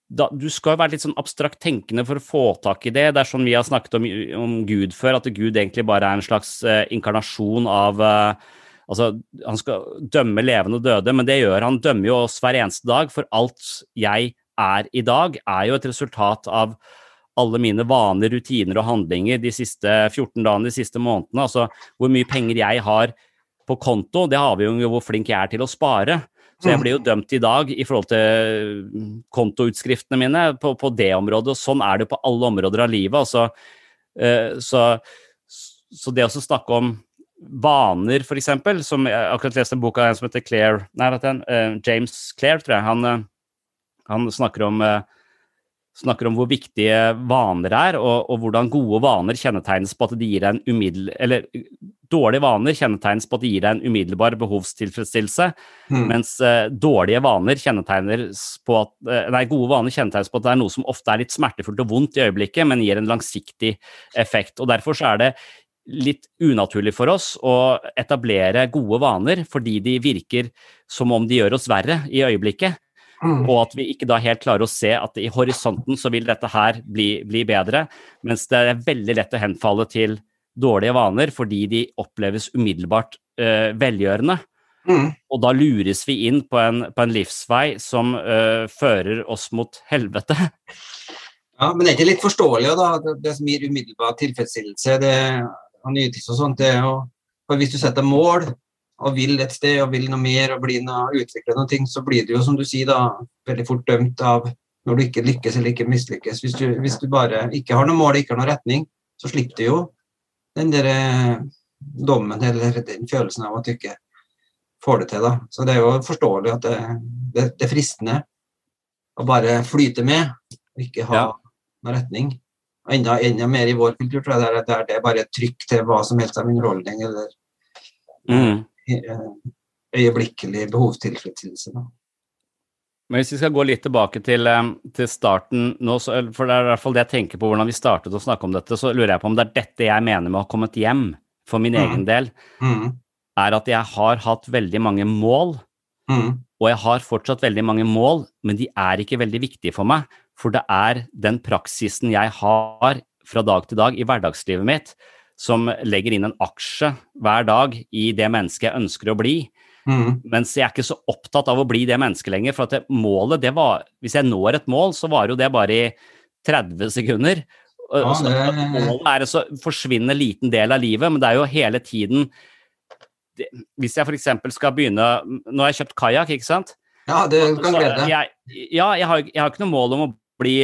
da, Du skal jo være litt sånn abstrakt tenkende for å få tak i det. Det er sånn vi har snakket om, om Gud før, at Gud egentlig bare er en slags eh, inkarnasjon av eh, Altså, han skal dømme levende og døde, men det gjør han. dømmer jo oss hver eneste dag, for alt jeg er i dag, er jo et resultat av alle mine vaner, rutiner og handlinger de siste 14 dagene, de siste månedene. Altså hvor mye penger jeg har på konto, det avgjør jo hvor flink jeg er til å spare. Så jeg blir jo dømt i dag i forhold til kontoutskriftene mine på, på det området, og sånn er det på alle områder av livet. Altså, eh, så, så det å snakke om vaner, eksempel, som jeg akkurat leste en bok av en som heter Claire, nei, vet eh, James Claire, tror jeg, han, eh, han snakker om eh, snakker om hvor viktige vaner er, og, og, hvordan gode vaner kjennetegnes på at de gir deg en umiddel... Eller dårlige vaner kjennetegnes på at de gir deg en umiddelbar behovstilfredsstillelse, mm. mens uh, dårlige vaner kjennetegnes på at uh, Nei, gode vaner kjennetegnes på at det er noe som ofte er litt smertefullt og vondt i øyeblikket, men gir en langsiktig effekt. Og Derfor så er det litt unaturlig for oss å etablere gode vaner fordi de virker som om de gjør oss verre i øyeblikket. Mm. Og at vi ikke da helt klarer å se at i horisonten så vil dette her bli, bli bedre. Mens det er veldig lett å henfalle til dårlige vaner fordi de oppleves umiddelbart uh, velgjørende. Mm. Og da lures vi inn på en, på en livsvei som uh, fører oss mot helvete. Ja, Men det er ikke litt forståelig da, det som gir umiddelbar tilfredsstillelse det, og nytelse og sånt, det er jo for Hvis du setter mål og vil et sted og vil noe mer og bli noe, utvikle noe, ting, så blir det jo, som du sier, da, veldig fort dømt av når du ikke lykkes eller ikke mislykkes. Hvis du, hvis du bare ikke har noe mål, ikke har noen retning, så slipper du jo den der eh, dommen eller den følelsen av at du ikke får det til. da. Så det er jo forståelig at det, det, det er fristende å bare flyte med, og ikke ha ja. noen retning. Og enda, enda mer i vår kultur tror jeg det er, det er bare trykk til hva som helst av underholdning eller mm. Eh, øyeblikkelig behovstilfredsstillelse. Men hvis vi skal gå litt tilbake til, eh, til, starten nå, for det er i hvert fall det jeg tenker på hvordan vi startet å snakke om dette, så lurer jeg på om det er dette jeg mener med å ha kommet hjem for min mm. egen del. Mm. Er at jeg har hatt veldig mange mål, mm. og jeg har fortsatt veldig mange mål, men de er ikke veldig viktige for meg. For det er den praksisen jeg har fra dag til dag i hverdagslivet mitt, som legger inn en aksje hver dag i det mennesket jeg ønsker å bli. Mm. Mens jeg er ikke så opptatt av å bli det mennesket lenger. For det, målet, det var Hvis jeg når et mål, så varer jo det bare i 30 sekunder. Ja, det... Målet er en så forsvinnende liten del av livet, men det er jo hele tiden det, Hvis jeg f.eks. skal begynne Nå har jeg kjøpt kajakk, ikke sant? Ja, det kan glede. deg. ja, jeg har, jeg har ikke noe mål om å bli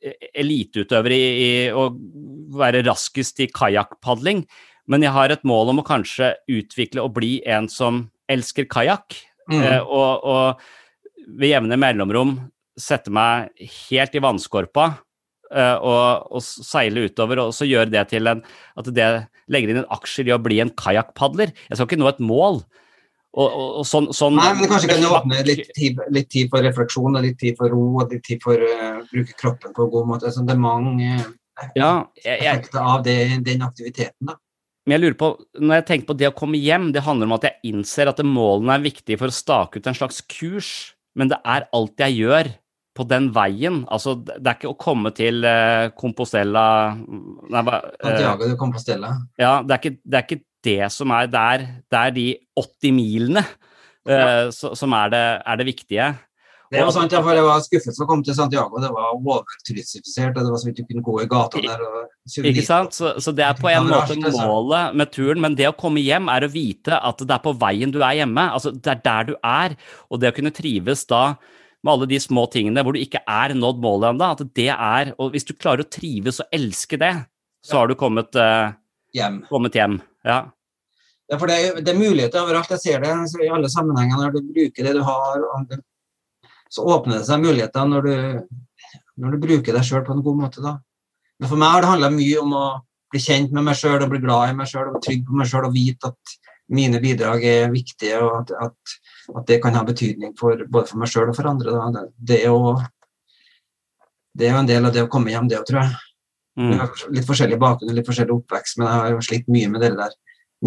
eliteutøver i, i å være raskest i kajakkpadling, men jeg har et mål om å kanskje utvikle og bli en som elsker kajakk. Mm. Eh, og, og, ved jevne mellomrom sette meg helt i vannskorpa eh, og, og, seile utover, og så gjøre det til en At det legger inn en aksjer i å bli en kajakkpadler. Jeg skal ikke nå et mål, og, og, og sånn, sånn, Nei, men kanskje kan du åpne litt tid, litt tid, for refleksjon, litt tid for ro og litt tid for å uh, bruke kroppen på en god måte. Så det er mange uh, ja, jeg, effekter av det, den aktiviteten. da. Men jeg lurer på, når jeg tenker på det å komme hjem, det handler om at jeg innser at målene er viktige for å stake ut en slags kurs, men det er alt jeg gjør på den veien. Altså, det er ikke å komme til uh, Compostela nei, Santiago de Compostela. Ja, det er ikke, det er ikke det som er der, det er de 80 milene uh, som er det, er det, viktige. Det var sant, for Jeg var skuffet å komme til Santiago. Det var overturistifisert. Det var så vidt du kunne gå i gata der. ikke sant? Så, så, det er på en måte målet med turen. Men det å komme hjem er å vite at det er på veien du er hjemme. altså Det er der du er. Og det å kunne trives da med alle de små tingene hvor du ikke er nådd målet ennå, at det er Og hvis du klarer å trives og elske det, så har du kommet, uh, hjem. kommet hjem. Ja. ja for det det er, muligheter overalt. Jeg ser det i alle sammenhenger når du bruker det du har. så åpner det seg muligheter når du, når du bruker deg sjøl på en god måte. Da. Men for meg har det handla mye om å bli kjent med meg sjøl og bli glad i meg sjøl og trygg på meg sjøl og vite at mine bidrag er viktige og at, at, at det kan ha betydning for, både for meg sjøl og for andre. Da. Det, er jo, det er jo en del av det å komme hjem, det òg, tror jeg. Mm. Litt forskjellig bakgrunn, litt forskjellig oppvekst, men jeg har jo slitt mye med det der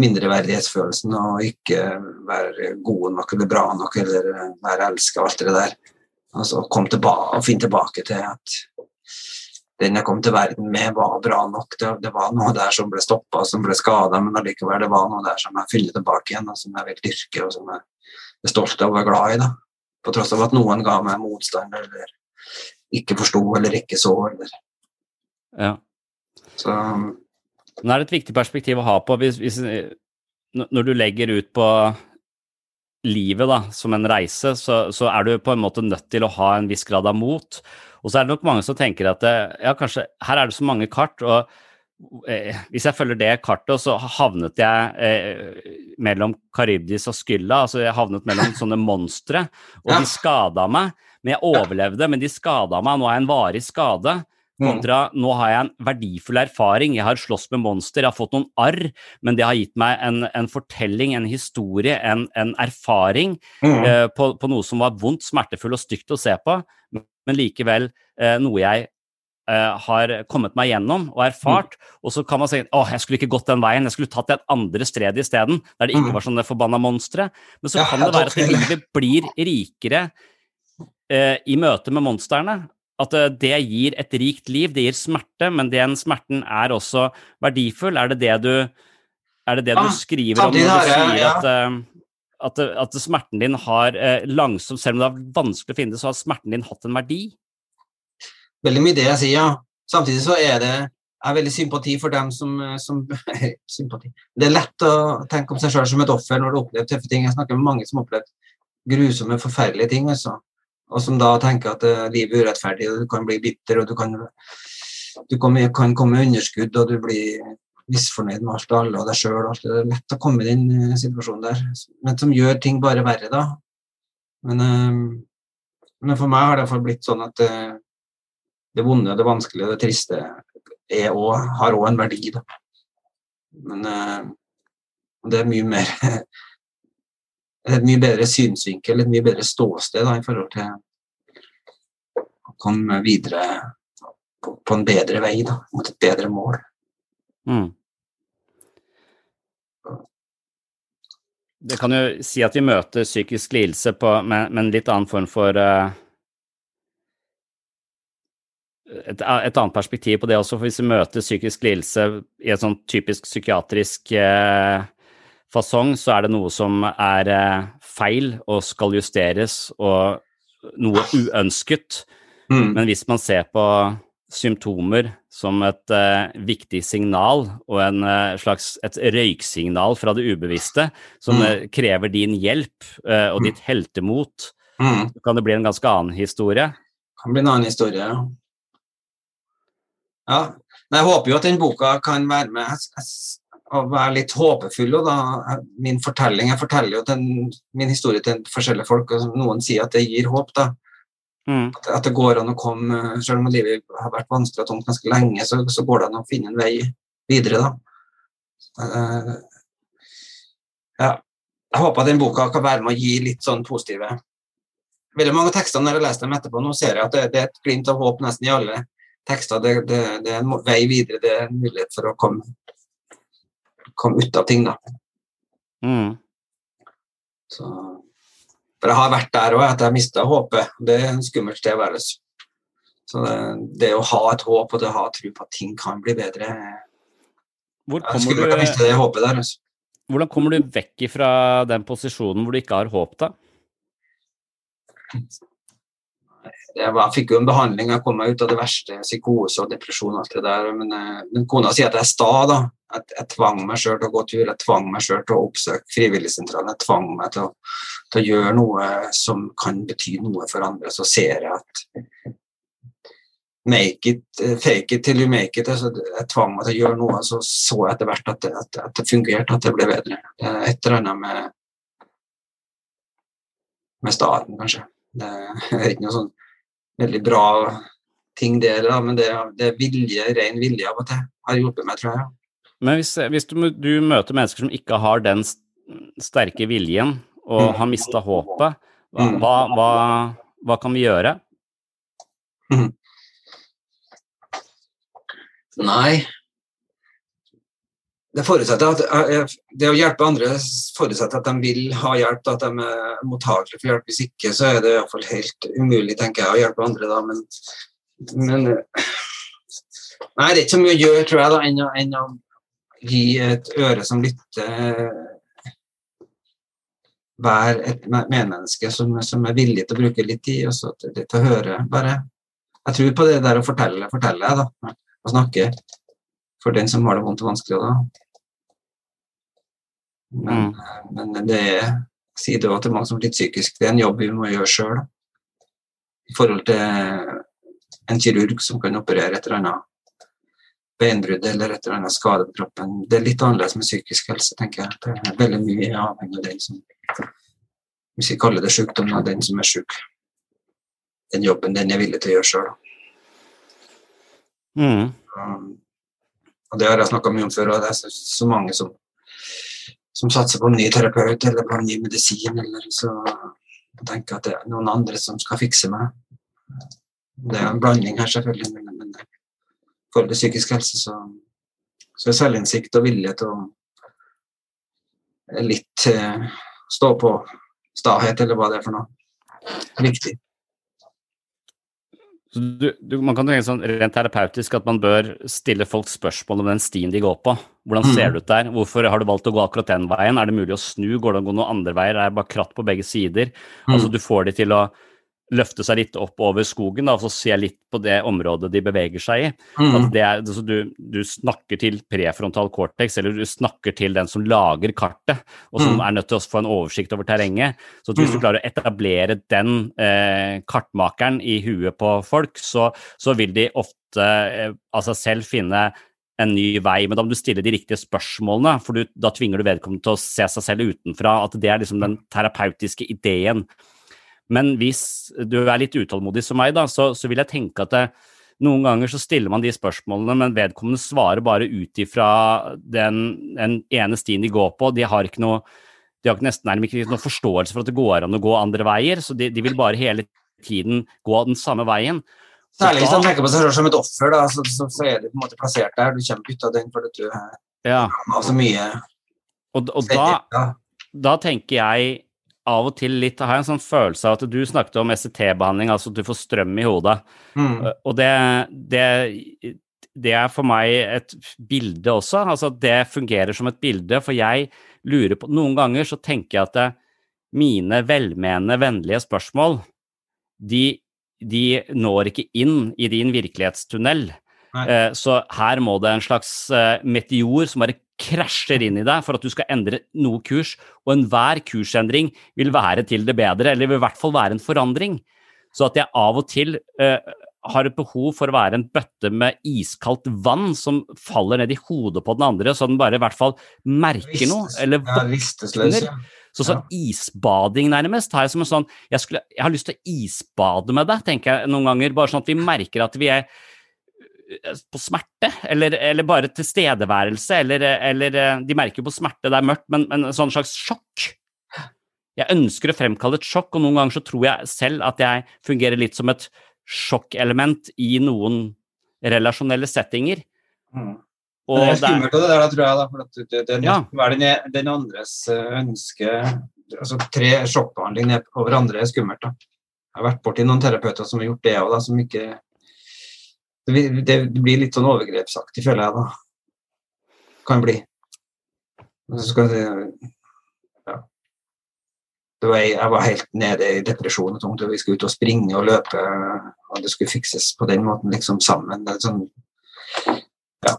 mindreverdighetsfølelsen og ikke være god nok eller bra nok eller være elska og alt det der. Altså kom tilbake og finne tilbake til at den jeg kom til verden med, var bra nok. Det, det var noe der som ble stoppa, som ble skada, men allikevel det var noe der som jeg fyller tilbake igjen, og som jeg vil dyrke, og som jeg er stolt av og er glad i. da. På tross av at noen ga meg motstand eller ikke forsto eller ikke så. eller ja. Så Nå er det et viktig perspektiv å ha på hvis, hvis, Når du legger ut på livet da, som en reise, så, så, er du på en måte nødt til å ha en viss grad av mot. Og så er det nok mange som tenker at ja, kanskje her er det så mange kart, og eh, hvis jeg følger det kartet, så havnet jeg eh, mellom Karibdis og Skylla. altså Jeg havnet mellom sånne monstre, og de skada meg. Men jeg overlevde, men de skada meg. Nå er jeg en varig skade. Mm. Kontra nå har jeg en verdifull erfaring. Jeg har slåss med monster, jeg har fått noen arr, men det har gitt meg en, en fortelling, en historie, en, en erfaring Mm. eh, på, på noe som var vondt, smertefull og stygt å se på, men likevel eh, noe jeg eh, har kommet meg gjennom og erfart. Og så kan man si at jeg skulle ikke gått den veien, jeg skulle tatt et andre sted isteden, der det ikke Mm. var sånne forbanna monstre. Men så Ja, kan det være at vi blir rikere eh, i møte med monstrene. At eh, det gir et rikt liv, det gir smerte, men den smerten er også verdifull. Er det det du, er det det du Ah, skriver om når du sier at, eh, at, at smerten din har eh, langsomt, selv om det er vanskelig å finne det, så har smerten din hatt en verdi? Veldig mye det jeg sier, ja. Samtidig så er det har veldig sympati for dem som, som sympati. Det er lett å tenke om seg sjøl som et offer når du opplever tøffe ting. Jeg snakker med mange som har opplevd grusomme, forferdelige ting, altså. Og som da tenker at uh, livet er urettferdig, og du kan bli bitter, og du kan, du kan, kan komme med underskudd, og du blir misfornøyd med alt og alle og deg sjøl. Det er lett å komme i den uh, situasjonen der, men som gjør ting bare verre, da. Men, uh, men for meg har det iallfall blitt sånn at det vonde, det vanskelige, og det triste også, har òg en verdi. Da. Men det er mye mer Et mye bedre synsvinkel, et mye bedre ståsted da, i forhold til å komme videre på, på en bedre vei, da, mot et bedre mål. Mm. Det kan jo si at vi møter psykisk lidelse på, med, med en litt annen form for uh, et, et annet perspektiv på det også, for hvis vi møter psykisk lidelse i et sånn typisk psykiatrisk eh, fasong, så er det noe som er eh, feil og skal justeres, og noe uønsket. Mm. Men hvis man ser på symptomer som et uh, viktig signal og en uh, slags et røyksignal fra det ubevisste som Mm. uh, krever din hjelp og Mm. ditt heltemot, Mm. så kan det bli en ganske annen historie. kan bli en annen historie. Ja. ja. Men jeg håper jo at den boka kan være med jeg- jeg- og være litt håpefull. Og da, min fortelling, Jeg forteller jo den, min historie til forskjellige folk, og noen sier at det gir håp. da. Mm. At, at det går an å komme, selv om livet har vært vanskelig og tungt ganske lenge, så, så går det an å finne en vei videre. da. uh, ja. Jeg håper at den boka kan være med å gi litt sånn positive Veldig mange av tekstene når jeg leser dem etterpå, nå ser jeg at det, det er et glimt av håp nesten i alle tekster. Det, det, det er en vei videre, det er en mulighet for å komme, komme ut av ting. da. Mm. Så, for jeg har vært der òg, at jeg mista håpet. Det er en skummelt sted å være. Så det, det å ha et håp og det å ha tro på at ting kan bli bedre Hvor kommer skulle ikke ha det håpet der. Altså. hvordan kommer du vekk fra den posisjonen hvor du ikke har håp, da? Jeg, var, fikk jo en behandling, jeg kom meg ut av det verste, psykose og depresjon og alt det der. Men, eh, men kona sier at jeg er sta, da. At jeg tvang meg sjøl til å gå tur, jeg tvang meg sjøl til å oppsøke frivilligsentralen. Jeg tvang meg til å, til å gjøre noe som kan bety noe for andre. Så ser jeg at make it, fake it till you make it. Altså, jeg tvang meg til å gjøre noe, så så jeg etter hvert at det, at, at det fungerte, at det ble bedre. Det er et eller annet med, med staten, kanskje. Det er ikke noe sånn veldig bra ting, det, men det, det er vilje, ren vilje av og til har hjulpet meg, tror jeg. Men hvis, hvis du, du møter mennesker som ikke har den sterke viljen og Mm. har mista håpet, hva, Mm. hva, hva, hva kan vi gjøre? Nei. Det at eh, det å hjelpe andre forutsetter at de vil ha hjelp, at de er mottakelige for hjelp. Hvis ikke, så er det i hvert fall helt umulig, tenker jeg, å hjelpe andre da. Men, men eh, Nei, det er ikke så mye å gjøre, tror jeg, da, enn å, enn å gi et øre som lytter. hver et medmenneske som, som er villig til å bruke litt tid og så til, til å høre. bare. Jeg tror på det der å fortelle, fortelle, da. og snakke for den som har det vondt og vanskelig. Da. Men, men det er sier det også til mange som er litt psykisk, det er en jobb vi må gjøre sjøl. I forhold til en kirurg som kan operere et eller annet beinbrudd eller et eller annet skade på kroppen. Det er litt annerledes med psykisk helse, tenker jeg. Det er veldig mye avhengig av den som Hvis vi kaller det sykdom, av den som er syk. den jobben den er villig til å gjøre sjøl. Mm. Um, og det har jeg snakka mye om før, og det er så, så mange som, som satser på en ny terapeut eller på en ny medisin, eller så tenker at det er noen andre som skal fikse meg. Det er en blanding her, selvfølgelig, men, til psykisk helse så, så er selvinnsikt og vilje til å litt eh, stå på stahet, eller hva det er for noe, viktig. Du, du, man kan tenke sånn rent terapeutisk at man bør stille folk spørsmål om den stien de går på. Hvordan ser Mm. det ut der? Hvorfor har du valgt å gå akkurat den veien? Er det mulig å snu? Går det an å gå noen andre veier? Er det bare kratt på begge sider? Altså Du får de til å løfte seg litt opp over skogen da, og så se litt på det området de beveger seg i. Mm. Er, altså du, du snakker til prefrontal cortex, eller du snakker til den som lager kartet, og som Mm. er nødt til å få en oversikt over terrenget. Så hvis du Mm. klarer å etablere den eh, kartmakeren i huet på folk, så, så vil de ofte eh, av seg selv finne en ny vei, men da må du stille de riktige spørsmålene, for du, da tvinger du vedkommende til å se seg selv utenfra. At det er liksom den terapeutiske ideen. Men hvis du er litt utålmodig som meg, da, så, så vil jeg tenke at det, noen ganger så stiller man de spørsmålene, men vedkommende svarer bare ut ifra den, den ene stien de går på. De har ikke noe de har nesten nærmest ikke noe forståelse for at det går an å gå andre veier, så de, de vil bare hele tiden gå den samme veien. Særlig hvis man tenker på seg selv som et offer, da, så, så, så er du på en måte plassert der. Du kommer ut av den fordi du har ja, så mye og, og da, da tenker jeg av og til litt, har jeg en sånn følelse av at du snakket om SCT-behandling, altså at du får strøm i hodet. Mm. Og det, det, det er for meg et bilde også. Altså at det fungerer som et bilde, for jeg lurer på Noen ganger så tenker jeg at det, mine velmenende, vennlige spørsmål, de, de når ikke inn i din virkelighetstunnel. Nei. Eh, Så her må det en slags eh, meteor som bare krasjer inn i deg for at du skal endre noe kurs, og enhver kursendring vil være til det bedre, eller vil i hvert fall være en forandring. Så at jeg av og til uh, har et behov for å være en bøtte med iskaldt vann som faller ned i hodet på den andre, så den bare i hvert fall merker noe, eller våkner. så sånn isbading nærmest har jeg som en sånn jeg, skulle, jeg har lyst til å isbade med deg, tenker jeg noen ganger. Bare sånn at vi merker at vi er på smerte, eller, eller bare tilstedeværelse, eller, eller øh, De merker jo på smerte, det er mørkt, men, men en sånn slags sjokk. Jeg ønsker å fremkalle et sjokk, og noen ganger så tror jeg selv at jeg fungerer litt som et sjokkelement i noen relasjonelle settinger. Mm. Og det er skummelt, det der, tror jeg. Da, for at det, det, Ja. Hva er den, den andres eh, ønske altså Tre sjokkbehandlinger over andre er skummelt. da. Jeg har vært borti noen terapeuter som har gjort det òg, som ikke det, blir litt sånn overgrepsaktig, føler jeg da. Kan bli. Så skal det ja. Var, jeg var helt nede i depresjon og tungt, og vi skulle ut og springe og løpe, og det skulle fikses på den måten, liksom sammen. Sånn, ja.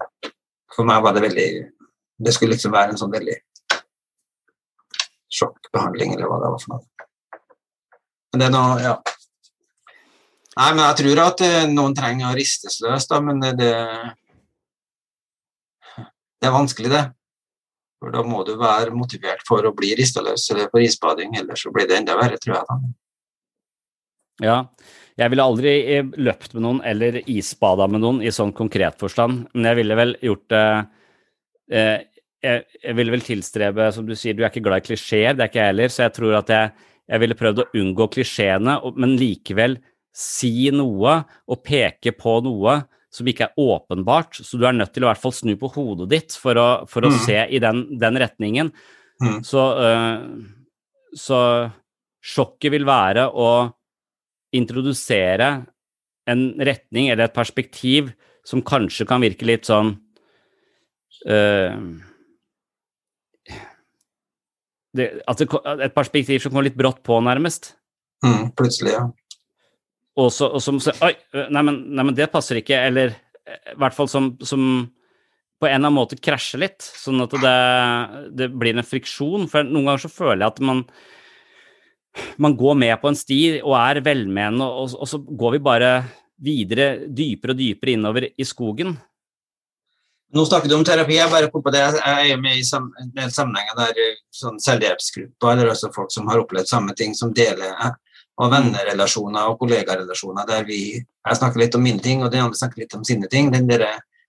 For meg var det veldig Det skulle liksom være en sånn veldig sjokkbehandling, eller hva det var for noe. Men det er noe, ja. Nei, men jeg tror at eh, noen trenger å ristes løs, da, men det Det er vanskelig, det. For da må du være motivert for å bli rista løs, eller for isbading, ellers så blir det enda verre, tror jeg. da. Ja, jeg ville aldri eh, løpt med noen eller isbada med noen i sånn konkret forstand, men jeg ville vel gjort det eh, jeg, jeg ville vel tilstrebe, som du sier, du er ikke glad i klisjeer, det er ikke jeg heller, så jeg tror at jeg, jeg ville prøvd å unngå klisjeene, men likevel si noe og peke på noe som ikke er åpenbart, så du er nødt til å i hvert fall snu på hodet ditt for å, for å Mm. se i den, den retningen. Mm. Så, uh, så sjokket vil være å introdusere en retning eller et perspektiv som kanskje kan virke litt sånn uh, det, altså Et perspektiv som kommer litt brått på, nærmest. Mm, plutselig, ja. Og, så, og som sier Oi, nei men, nei, men det passer ikke. Eller i hvert fall som, som på en eller annen måte krasjer litt, sånn at det, det blir en friksjon. For noen ganger så føler jeg at man man går med på en sti og er velmenende, og, og så går vi bare videre, dypere og dypere innover i skogen. Nå snakker du om terapi, jeg bare på det. Jeg er med i sam en del sammenhenger der eh, sånn selvhjelpsgrupper, eller også folk som har opplevd samme ting, som deler. Og vennerelasjoner og kollegarelasjoner der vi Jeg snakker litt om mine ting, og de andre snakker litt om sine ting. Den der,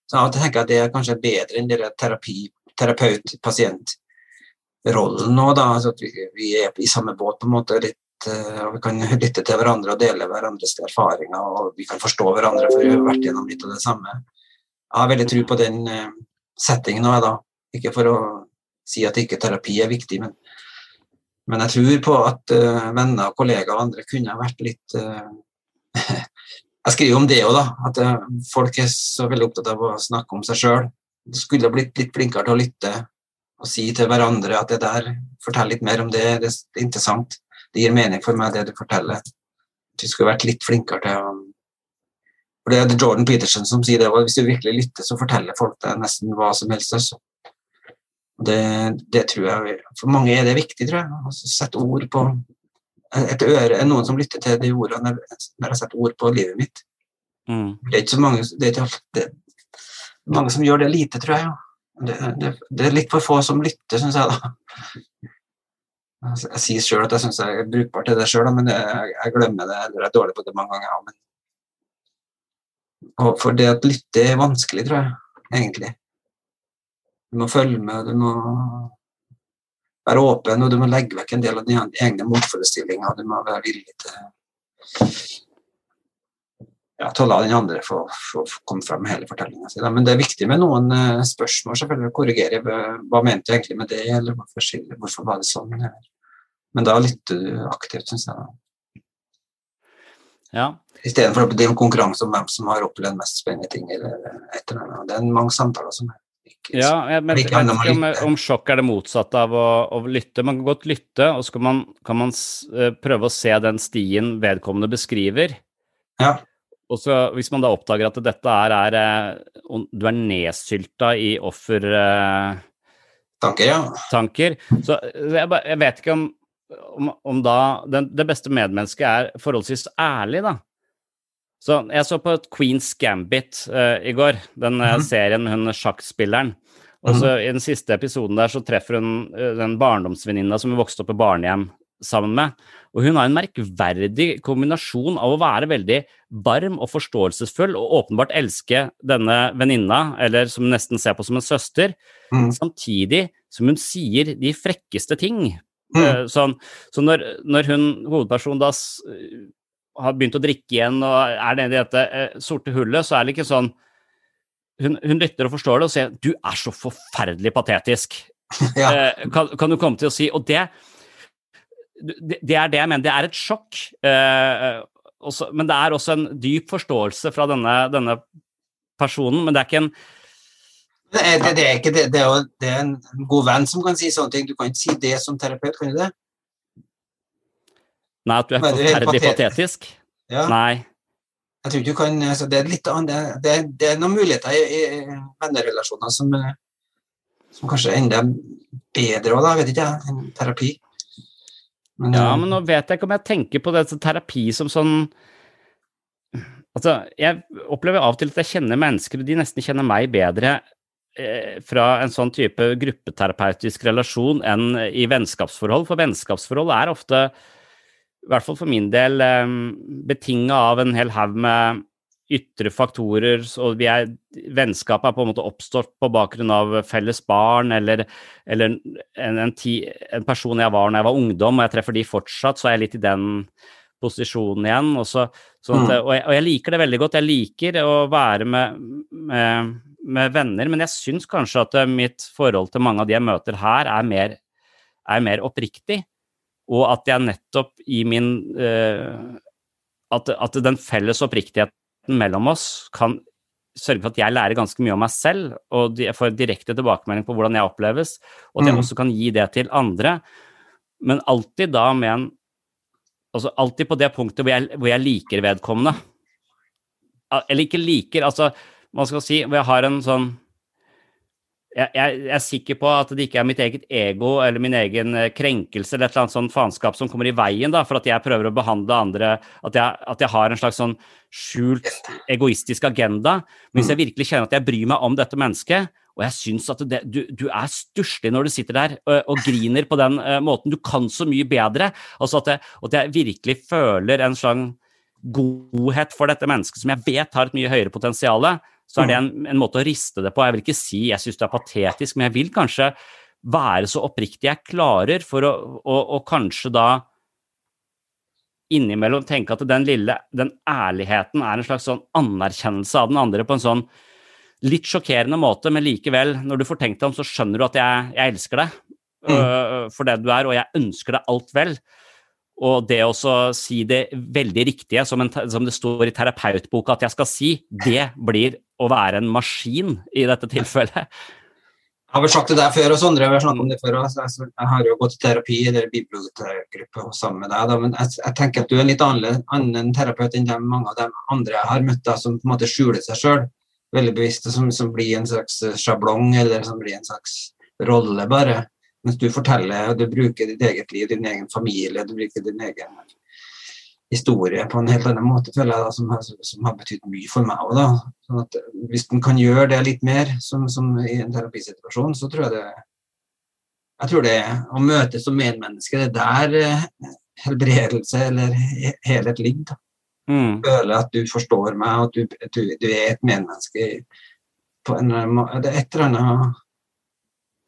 så jeg tenker at det er kanskje bedre enn terapi, terapeut-pasient-rollen nå, da. Altså at vi, vi, er i samme båt, på en måte. litt eh, og Vi kan lytte til hverandre og dele hverandres erfaringer, og vi kan forstå hverandre, for vi har vært gjennom litt av det samme. Jeg har veldig tro på den uh, settingen nå, da. Ikke for å si at ikke terapi er viktig, men men jeg tror på at uh, venner, kollegaer og andre kunne ha vært litt uh, Jeg skriver om det òg, da. At uh, folk er så veldig opptatt av å snakke om seg sjøl. Skulle ha blitt litt flinkere til å lytte og si til hverandre at det der, fortell litt mer om det, det er interessant. Det gir mening for meg, det du forteller. Vi skulle vært litt flinkere til å for Det er Jordan Peterson som sier det, og hvis du virkelig lytter, så forteller folk deg nesten hva som helst. Altså. Det, det, tror jeg For mange er det viktig, tror jeg. å sette ord på Et øre noen som lytter til de ordene når jeg setter ord på livet mitt. Mm. Det er ikke så mange det er, ikke, det mange som gjør det lite, tror jeg. Det, det, det er litt for få som lytter, syns jeg. da. Jeg sier sjøl at jeg syns jeg er brukbar til det sjøl, men jeg, jeg, glemmer det eller jeg er dårlig på det mange ganger. Men, for det at lytte er vanskelig, tror jeg, egentlig. Du må følge med, du må være åpen, og du må legge vekk en del av dine egne motforestillinger. Du må være villig til, ja, til å la den andre få, få, få komme frem med hele fortellinga si. Men det er viktig med noen uh, spørsmål, selvfølgelig, å korrigere. Hva mente du egentlig med det, eller hvorfor, hvorfor var det sånn? Men da lytter du aktivt, syns jeg. Ja. Istedenfor er en konkurranse om hvem som har opplevd mest spennende ting. Eller et eller annet. Det er mange samtaler som er ja, jeg, men, jeg vet ikke om, om, sjokk er det motsatte av å, å, lytte. Man kan godt lytte, og så kan man, kan man uh, prøve å se den stien vedkommende beskriver. Ja. Og så Hvis man da oppdager at dette er, er uh, Du er nedsylta i offer... Uh, tanker, ja. Tanker. Så jeg, jeg vet ikke om, om, om da den, det beste medmennesket er forholdsvis ærlig, da. Så jeg så på Queen's Gambit uh, i går, den mm. serien med hun sjakkspilleren. Og så mm. I den siste episoden der så treffer hun uh, den barndomsvenninna som hun vokste opp i barnehjem sammen med. Og hun har en merkverdig kombinasjon av å være veldig varm og forståelsesfull og åpenbart elske denne venninna, eller som hun nesten ser på som en søster, mm. samtidig som hun sier de frekkeste ting. Mm. Sånn, så når, når hun, hovedpersonen, da har begynt å drikke igjen og er nede i dette eh, sorte hullet, så er det ikke sånn hun, hun, lytter og forstår det og sier 'du er så forferdelig patetisk'. Ja. Eh, kan, kan, du komme til å si Og det, det, det, er det jeg mener. Det er et sjokk. Eh, også, men det er også en dyp forståelse fra denne, denne personen. Men det er ikke en det er, det, er ikke, det, er jo, det er en god venn som kan si sånne ting. Du kan ikke si det som terapeut, kan du det? Nei, at du er forferdelig patetisk? Ja. Nei. Jeg tror du kan altså det, er litt, annet, det, det, er noen muligheter i, i vennerelasjoner som, som, kanskje er enda bedre òg, vet ikke jeg, enn terapi. Men, ja, men nå vet jeg ikke om jeg tenker på det terapi som sånn Altså, jeg opplever av og til at jeg kjenner mennesker, og de nesten kjenner meg bedre eh, fra en sånn type gruppeterapeutisk relasjon enn i vennskapsforhold. For vennskapsforhold er ofte i hvert fall for min del, betinga av en hel haug med ytre faktorer. og vi er, Vennskapet er på en måte oppstått på bakgrunn av felles barn, eller, eller en, en, ti, en, person jeg var når jeg var ungdom, og jeg treffer de fortsatt, så er jeg litt i den posisjonen igjen. Og, så, sånn at, mm. og, jeg, og, jeg, liker det veldig godt. Jeg liker å være med, med, med venner, men jeg syns kanskje at mitt forhold til mange av de jeg møter her, er mer, er mer oppriktig og at jeg nettopp i min uh, at, at, den felles oppriktigheten mellom oss kan sørge for at jeg lærer ganske mye om meg selv, og jeg får direkte tilbakemelding på hvordan jeg oppleves, og at jeg mm. også kan gi det til andre. Men alltid da med en Altså alltid på det punktet hvor jeg, hvor jeg liker vedkommende. Eller ikke liker, altså man skal si hvor jeg har en sånn jeg, jeg, er sikker på at det ikke er mitt eget ego eller min egen eh, krenkelse eller et eller annet sånn faenskap som kommer i veien da, for at jeg prøver å behandle andre At jeg, at jeg har en slags sånn skjult egoistisk agenda. Men hvis jeg virkelig kjenner at jeg bryr meg om dette mennesket, Og jeg syns at det, du, du, er stusslig når du sitter der og, og griner på den uh, måten. Du kan så mye bedre. Altså at, jeg, at jeg virkelig føler en slags godhet for dette mennesket som jeg vet har et mye høyere potensial, så er det en, en, måte å riste det på. Jeg vil ikke si jeg syns det er patetisk, men jeg vil kanskje være så oppriktig jeg klarer for å å, å kanskje da innimellom tenke at den lille, den ærligheten er en slags sånn anerkjennelse av den andre på en sånn litt sjokkerende måte, men likevel, når du får tenkt deg om, så skjønner du at jeg, jeg elsker deg mm. uh, for det du er, og jeg ønsker deg alt vel. Og det å si det veldig riktige, som, en, som, det står i terapeutboka at jeg skal si, det blir å være en maskin i dette tilfellet. Jeg har vel sagt det der før, og Sondre har snakket om det før. Også. jeg har jo gått i terapi eller bibliotekgruppe sammen med deg, men jeg, jeg, tenker at du er en litt annen, terapeut enn de, mange av de andre jeg har møtt, da, som på en måte skjuler seg sjøl veldig bevisst, som, som blir en slags sjablong eller som blir en slags rolle, bare. Mens du forteller, og du bruker ditt eget liv, din egen familie, du bruker din egen historie på en helt annen måte, føler jeg, da, som, har, som har betydd mye for meg òg. Sånn at hvis en kan gjøre det litt mer, som, som, i en terapisituasjon, så tror jeg det Jeg tror det å møtes som medmenneske, det er der eh, helbredelse eller helhet ligger. da. Mm. Føle at du forstår meg, og at du, du, du er et medmenneske på en Det er et eller annet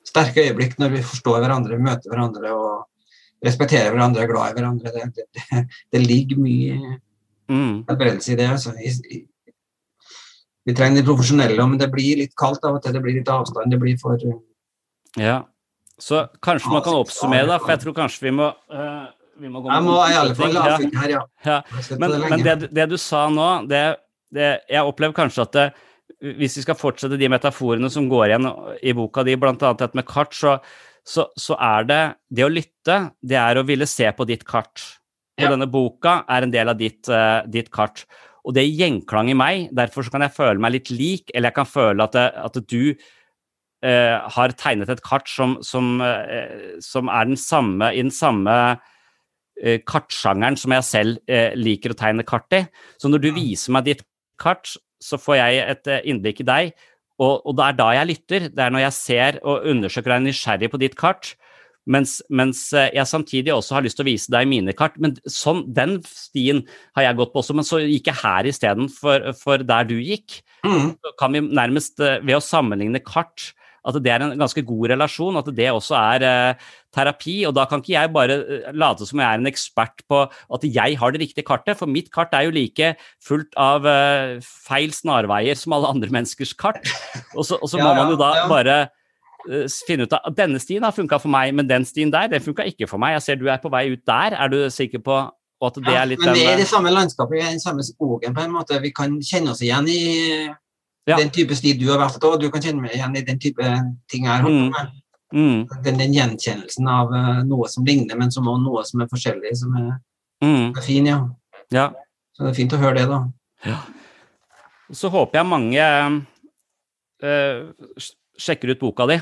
sterke øyeblikk når vi forstår hverandre, møter hverandre og respekterer hverandre, er glad i hverandre. Det, det, det, det ligger mye mm. i det. Altså. I, i, vi trenger de profesjonelle, men det blir litt kaldt av og til. Det blir litt avstand. Det blir for Ja. Så kanskje man kan oppsummere, da, for jeg tror kanskje vi må uh, vi må gå Jeg må i alle fall avslutte her, ja. ja. Men, det, men det, det, du sa nå, det, Jeg opplever kanskje at det, hvis vi skal fortsette de metaforene som går igjen i boka di, bl.a. dette med kart, så, så, så, er det Det å lytte, det er å ville se på ditt kart. Og ja. denne boka er en del av ditt, uh, ditt kart. Og det er gjenklang i meg, derfor kan jeg føle meg litt lik, eller jeg kan føle at, det, at du uh, har tegnet et kart som, som, uh, som, er den samme, i den samme kartsjangeren som jeg selv liker å tegne kart i. Så når du viser meg ditt kart, så får jeg et eh, innblikk i deg, og, og, det er da jeg lytter. Det er når jeg ser og undersøker deg nysgjerrig på ditt kart, mens, mens, eh, jeg samtidig også har lyst til å vise deg mine kart. Men sånn, den stien har jeg gått på også, men så gikk jeg her istedenfor for der du gikk. Mm. Så kan vi nærmest, eh, ved å sammenligne kart, at det er en ganske god relasjon, at det også er terapi. Og da kan ikke jeg bare eh, late som jeg er en ekspert på at jeg har det riktige kartet, for mitt kart er jo like fullt av uh, feil snarveier som alle andre menneskers kart. Og så, og så må man jo da ja. bare uh, finne ut at denne stien har funka for meg, men den stien der, den funka ikke for meg. Jeg ser du er på vei ut der. Er du sikker på at det ja, er litt Men vi er i det samme landskapet, i den samme skogen på en måte. Vi kan kjenne oss igjen i ja. den type sti du har vært på. Du kan kjenne meg igjen i den type ting jeg har holdt på mm. med. Mm. Den, den, gjenkjennelsen av uh, noe som ligner, men som også noe som er forskjellig, som er, mm. er fin, ja. ja. Så det er fint å høre det, da. Ja. Så håper jeg mange uh, sjekker ut boka di.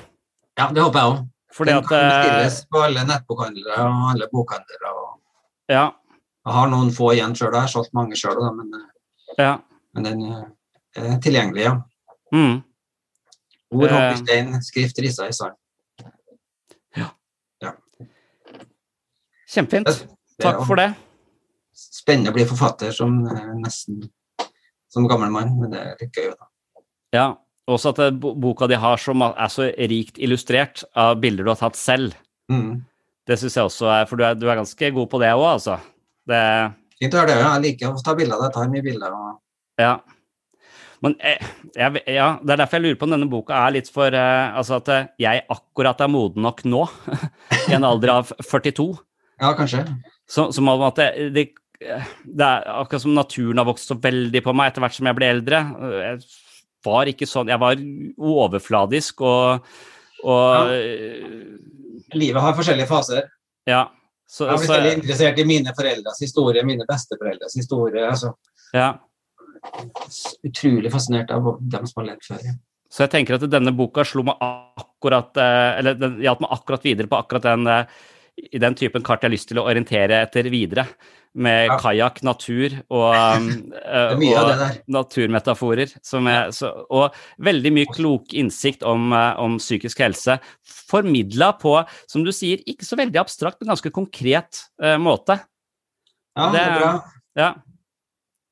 Ja, det håper jeg òg. Den at, kan bestilles på alle nettbokhandlere og alle bokhandlere. Og... Ja. Jeg har noen få igjen sjøl, jeg har solgt mange sjøl, men, ja. men den er tilgjengelig, ja. Mm. Ord, hoppestein, skrift rissa i sand. Ja. ja. Kjempefint. Takk for det. Spennende å bli forfatter som eh, nesten som gammel mann, men det er litt gøy. da. Ja, også at boka di har som er så rikt illustrert av bilder du har tatt selv. Mm. Det syns jeg også er For du er, du er, ganske god på det òg, altså. Det... Fint å høre det. Jeg liker å ta bilder. Jeg tar mye bilder. Og... Ja. Men eh, jeg, ja, det er derfor jeg lurer på om denne boka er litt for uh, Altså at eh, jeg akkurat er moden nok nå, i en alder av 42. Ja, kanskje. Så, som at det, det, det, er akkurat som naturen har vokst så veldig på meg etter hvert som jeg ble eldre. Jeg var ikke sånn Jeg var overfladisk og, og ja. Livet har forskjellige faser. Ja. Så, jeg er veldig interessert i mine foreldres historie, mine besteforeldres historie. Altså. Ja utrolig fascinert av dem som har levd før. Så jeg tenker at denne boka slo meg akkurat eh, Eller den hjalp meg akkurat videre på akkurat den, eh, i den typen kart jeg har lyst til å orientere etter videre. med Ja. kajakk, natur og, um, eh, det og naturmetaforer. Som er, så, og veldig mye klok innsikt om, eh, om psykisk helse. Formidla på, som du sier, ikke så veldig abstrakt, men ganske konkret uh, måte. Ja, det er bra. Ja.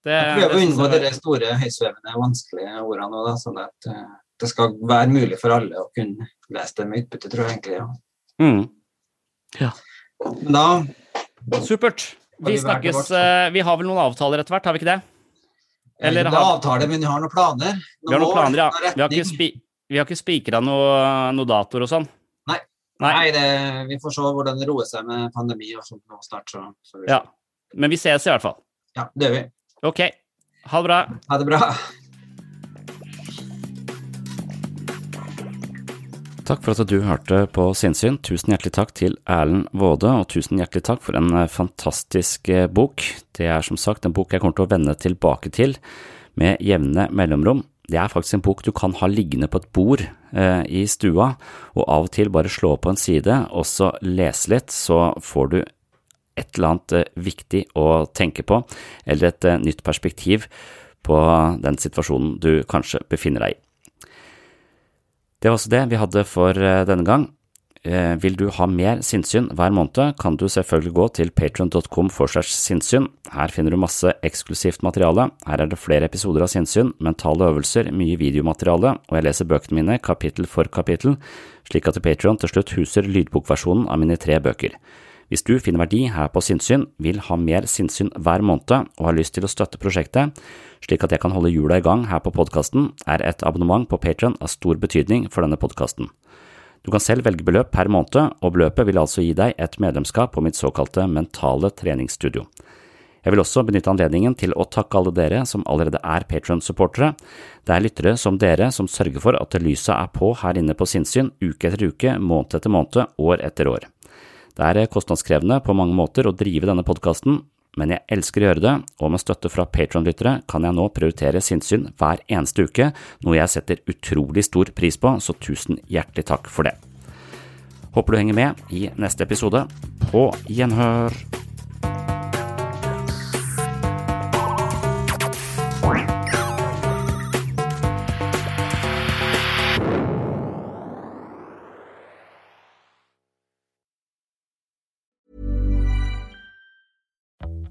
Det, Jeg prøver å det unngå de store, høysvevende, vanskelige ordene da, sånn at uh, det skal være mulig for alle å kunne lese det med utbytte, tror jeg egentlig. Ja. Mm. Men da Supert. Vi vi snakkes eh, Vi har vel noen avtaler etter hvert, har vi ikke det? Eller er har- avtale, men vi har noen planer. Vi har noen planer, ja. Vi har ikke, spi vi har ikke spikra noen noe datoer og sånn. Nei. Nei. Nei, det, vi får se hvordan det roer seg med pandemi og sånt nå snart. Så, så vi Ja. Men vi ses i hvert fall. ja, det gjør vi. Ok. Ha det bra. Ha det bra. Takk for at du hørte på Sinnsyn. Tusen hjertelig takk til Erlend Waade, og tusen hjertelig takk for en eh, fantastisk eh, bok. Det er som sagt en bok jeg kommer til å vende tilbake til med jevne mellomrom. Det er faktisk en bok du kan ha liggende på et bord eh, i stua, og av og til bare slå på en side og så lese litt, så får du et eller annet eh, viktig å tenke på, eller et nytt perspektiv på den situasjonen du kanskje befinner deg i. Det var også det vi hadde for eh, denne gang. Eh, Vil du ha mer sinnssyn hver måned, kan du selvfølgelig gå til patron.com forslash sinnssyn. Her finner du masse eksklusivt materiale. Her er det flere episoder av sinnssyn, mentale øvelser, mye videomateriale, og jeg leser bøkene mine kapittel for kapittel, slik at Patron til slutt huser lydbokversjonen av mine tre bøker. Hvis du finner verdi her på Sinnsyn, vil ha mer sinnssyn hver måned og har lyst til å støtte prosjektet, slik at jeg kan holde hjula i gang her på podkasten, er et abonnement på Patron av stor betydning for denne podkasten. Du kan selv velge beløp per måned, og beløpet vil altså gi deg et medlemskap på mitt såkalte mentale treningsstudio. Jeg vil også benytte anledningen til å takke alle dere som allerede er Patron-supportere. Det er lyttere som dere som sørger for at lyset er på her inne på sinnssyn uke etter uke, måned etter måned, år etter år. Det er kostnadskrevende på mange måter å drive denne podkasten, men jeg elsker å gjøre det, og med støtte fra Patron-lyttere kan jeg nå prioritere sinnssyn hver eneste uke, noe jeg setter utrolig stor pris på, så tusen hjertelig takk for det. Håper du henger med i neste episode. På gjenhør!